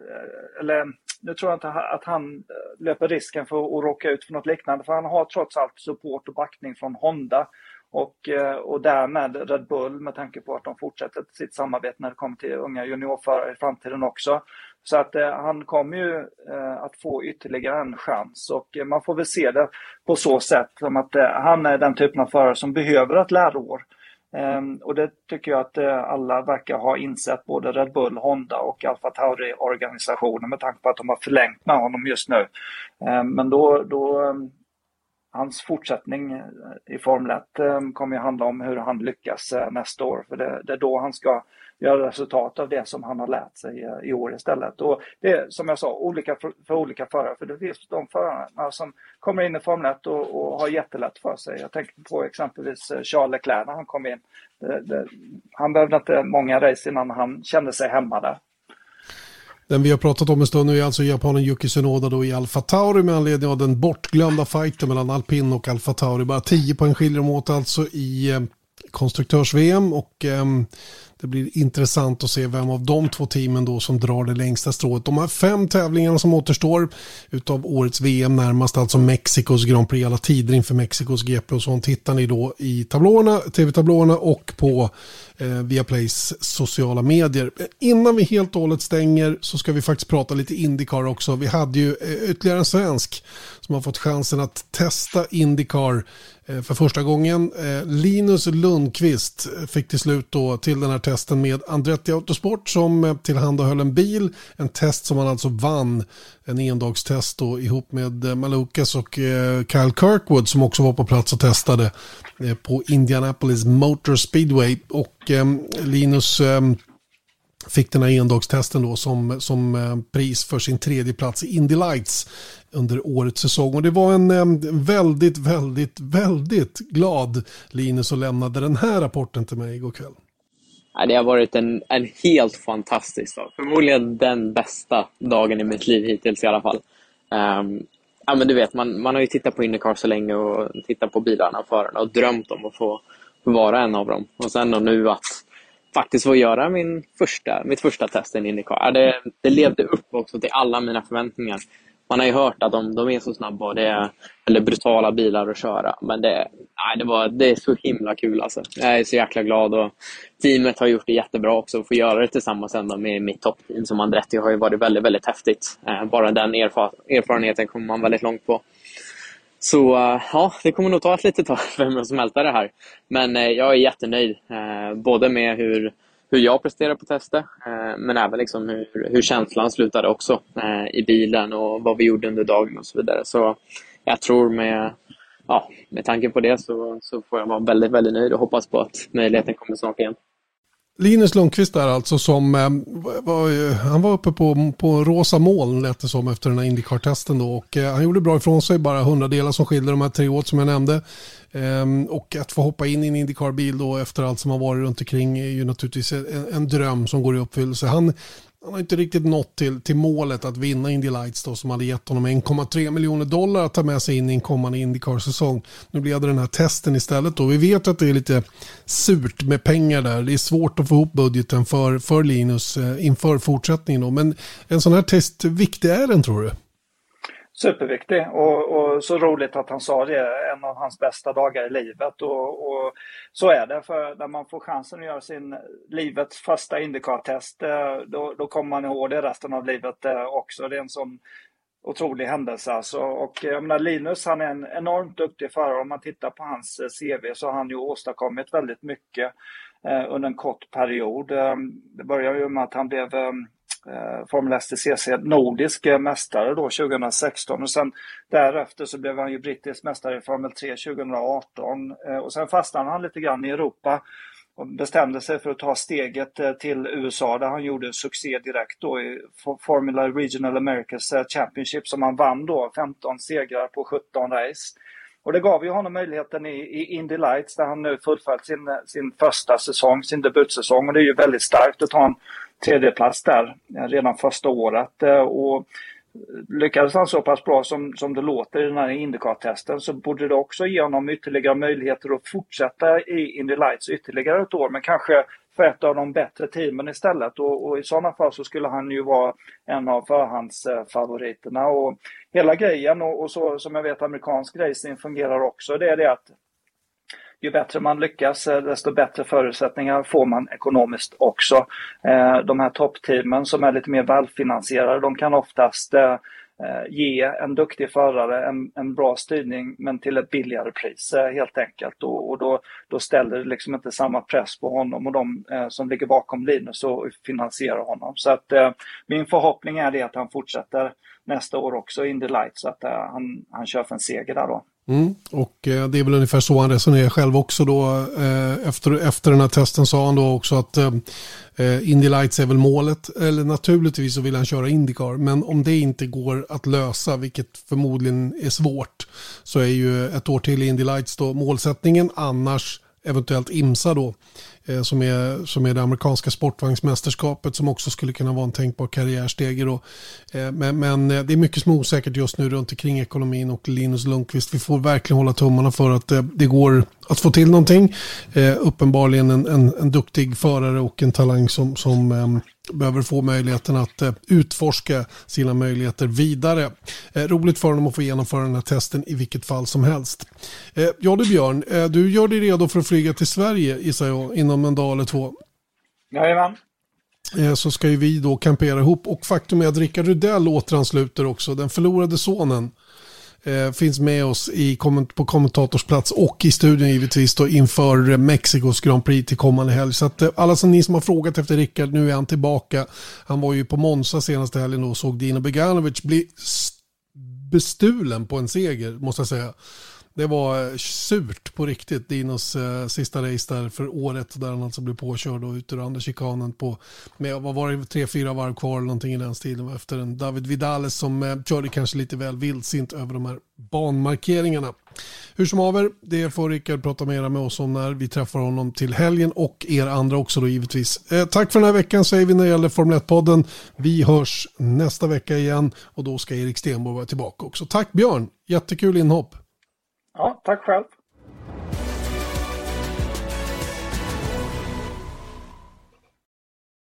eller nu tror jag inte att han löper risken för att råka ut för något liknande, för han har trots allt support och backning från Honda och, eh, och därmed Red Bull med tanke på att de fortsätter sitt samarbete när det kommer till unga juniorförare i framtiden också. Så att eh, han kommer ju eh, att få ytterligare en chans och eh, man får väl se det på så sätt som att eh, han är den typen av förare som behöver ett läroår. Ehm, och det tycker jag att eh, alla verkar ha insett, både Red Bull, Honda och Alfa Tauri-organisationen med tanke på att de har förlängt med honom just nu. Ehm, men då, då hans fortsättning eh, i Formel 1 eh, kommer ju handla om hur han lyckas eh, nästa år. För det, det, är då han ska göra resultat av det som han har lärt sig i år istället. Och det är som jag sa, olika för, för olika förare. För det finns de förarna som kommer in i Formel 1 och, och har jättelätt för sig. Jag tänker på exempelvis Charles Leclerc när han kom in. Det, det, han behövde inte många race innan han kände sig hemma där. Den vi har pratat om en stund nu är alltså japanen Yuki Tsunoda då i Alfa Tauri med anledning av den bortglömda fighten mellan alpin och Alfa Tauri. Bara 10 poäng skiljer de åt alltså i eh, konstruktörs-VM och eh, det blir intressant att se vem av de två teamen då som drar det längsta strået. De här fem tävlingarna som återstår utav årets VM närmast, alltså Mexikos Grand Prix, alla tider inför Mexikos GP och sånt hittar ni då i tablåerna, tv-tablåerna och på eh, Viaplays sociala medier. Innan vi helt och hållet stänger så ska vi faktiskt prata lite Indycar också. Vi hade ju eh, ytterligare en svensk som har fått chansen att testa Indycar eh, för första gången. Eh, Linus Lundqvist fick till slut då till den här testen med Andretti Autosport som eh, tillhandahöll en bil. En test som han alltså vann. En endagstest då ihop med Malukas och Kyle Kirkwood som också var på plats och testade på Indianapolis Motor Speedway. Och Linus fick den här endagstesten då som, som eh, pris för sin tredje plats i Indy Lights under årets säsong. Och det var en eh, väldigt, väldigt, väldigt glad Linus som lämnade den här rapporten till mig igår kväll. Det har varit en, en helt fantastisk dag. Förmodligen den bästa dagen i mitt liv hittills i alla fall. Um, ja, men du vet, man, man har ju tittat på Indycar så länge och tittat på bilarna och förarna och drömt om att få vara en av dem. Och sen då nu att faktiskt få göra min första, mitt första test i en Indycar. Det, det levde upp också till alla mina förväntningar. Man har ju hört att de, de är så snabba och det är eller brutala bilar att köra. Men det, nej, det, var, det är så himla kul alltså. Jag är så jäkla glad och teamet har gjort det jättebra också. Att få göra det tillsammans ändå med mitt toppteam som Andretti har ju varit väldigt, väldigt häftigt. Eh, bara den erfar erfarenheten kommer man väldigt långt på. Så eh, ja, det kommer nog ta ett litet tag för mig att smälta det här. Men eh, jag är jättenöjd. Eh, både med hur hur jag presterade på testet, men även liksom hur, hur känslan slutade också i bilen och vad vi gjorde under dagen och så vidare. Så jag tror med, ja, med tanke på det så, så får jag vara väldigt, väldigt nöjd och hoppas på att möjligheten kommer snart igen. Linus Lundqvist där alltså som eh, var, han var uppe på, på rosa moln lät det som efter den här Indycar-testen då och eh, han gjorde bra ifrån sig, bara hundradelar som skiljer de här tre åt som jag nämnde. Ehm, och att få hoppa in i en Indycar-bil då efter allt som har varit runt omkring är ju naturligtvis en, en dröm som går i uppfyllelse. Han, han har inte riktigt nått till, till målet att vinna Indy Lights då, som hade gett honom 1,3 miljoner dollar att ta med sig in i en kommande Indycar-säsong. Nu blev det den här testen istället då. Vi vet att det är lite surt med pengar där. Det är svårt att få ihop budgeten för, för Linus eh, inför fortsättningen då. Men en sån här test, viktig är den tror du? Superviktig och, och, så roligt att han sa det, en av hans bästa dagar i livet. Och, och så är det, för när man får chansen att göra sin livets första Indycar-test, eh, då, då kommer man ihåg det resten av livet eh, också. Det är en sån otrolig händelse alltså. Och jag menar Linus, han är en enormt duktig förare. Om man tittar på hans eh, CV så har han ju åstadkommit väldigt mycket under en kort period. Det började ju med att han blev eh, Eh, Formel STCC nordisk eh, mästare då 2016 och sen därefter så blev han ju brittisk mästare i Formel 3 2018 eh, och sen fastnade han lite grann i Europa och bestämde sig för att ta steget eh, till USA där han gjorde succé direkt då i Formula Regional Americas eh, Championship som han vann då 15 segrar på 17 race. Och det gav ju honom möjligheten i, i Indy Lights där han nu fullföljt sin, sin första säsong, sin debutsäsong. Och det är ju väldigt starkt att ta en tredjeplats där eh, redan första året. Eh, och lyckades han så pass bra som, som det låter i den här Indycar-testen så borde det också ge honom ytterligare möjligheter att fortsätta i Indy Lights ytterligare ett år, men kanske för ett av de bättre teamen istället. Och, och i sådana fall så skulle han ju vara en av förhandsfavoriterna. Och hela grejen, och, och så som jag vet amerikansk racing fungerar också, det är det att ju bättre man lyckas, eh, desto bättre förutsättningar får man ekonomiskt också. Eh, de här toppteamen som är lite mer välfinansierade, de kan oftast eh, ge en duktig förare en, en bra styrning men till ett billigare pris helt enkelt. Och, och då, då ställer det liksom inte samma press på honom och de eh, som ligger bakom Linus och finansierar honom. Så att eh, min förhoppning är det att han fortsätter nästa år också in the light så att eh, han, han kör för en seger där då. Mm, och eh, det är väl ungefär så han resonerar själv också då. Eh, efter, efter den här testen sa han då också att eh, eh, Indy Lights är väl målet. Eller naturligtvis så vill han köra Indycar. Men om det inte går att lösa, vilket förmodligen är svårt, så är ju ett år till i Indy Lights då målsättningen. Annars eventuellt IMSA då. Eh, som är, som är det amerikanska sportvagnsmästerskapet som också skulle kunna vara en tänkbar karriärstege. Då. Eh, men, men eh, det är mycket som är osäkert just nu runt omkring ekonomin och Linus Lundqvist. Vi får verkligen hålla tummarna för att det går att få till någonting. Uppenbarligen en, en, en duktig förare och en talang som, som ehm, behöver få möjligheten att eh, utforska sina möjligheter vidare. Eh, roligt för honom att få genomföra den här testen i vilket fall som helst. Eh, ja du Björn, du gör dig redo för att flyga till Sverige gissar jag inom en dag eller två. Jajamän. Så ska ju vi då kampera ihop och faktum är att Rickard Rudell återansluter också, den förlorade sonen eh, finns med oss i, på kommentatorsplats och i studion givetvis då inför Mexikos Grand Prix till kommande helg. Så att eh, alla som ni som har frågat efter Rickard, nu är han tillbaka. Han var ju på Monza senaste helgen och såg Dino Beganovic bli bestulen på en seger, måste jag säga. Det var surt på riktigt, Dinos eh, sista race där för året där han alltså blev påkörd och ut ur andra chikanen på, med, vad var det, tre, fyra varv kvar eller någonting i den stilen efter en David Vidales som eh, körde kanske lite väl vildsint över de här banmarkeringarna. Hur som haver, det får Rickard prata mera med oss om när vi träffar honom till helgen och er andra också då givetvis. Eh, tack för den här veckan säger vi när det gäller Formel 1-podden. Vi hörs nästa vecka igen och då ska Erik Stenborg vara tillbaka också. Tack Björn, jättekul inhopp. Ja, tack själv.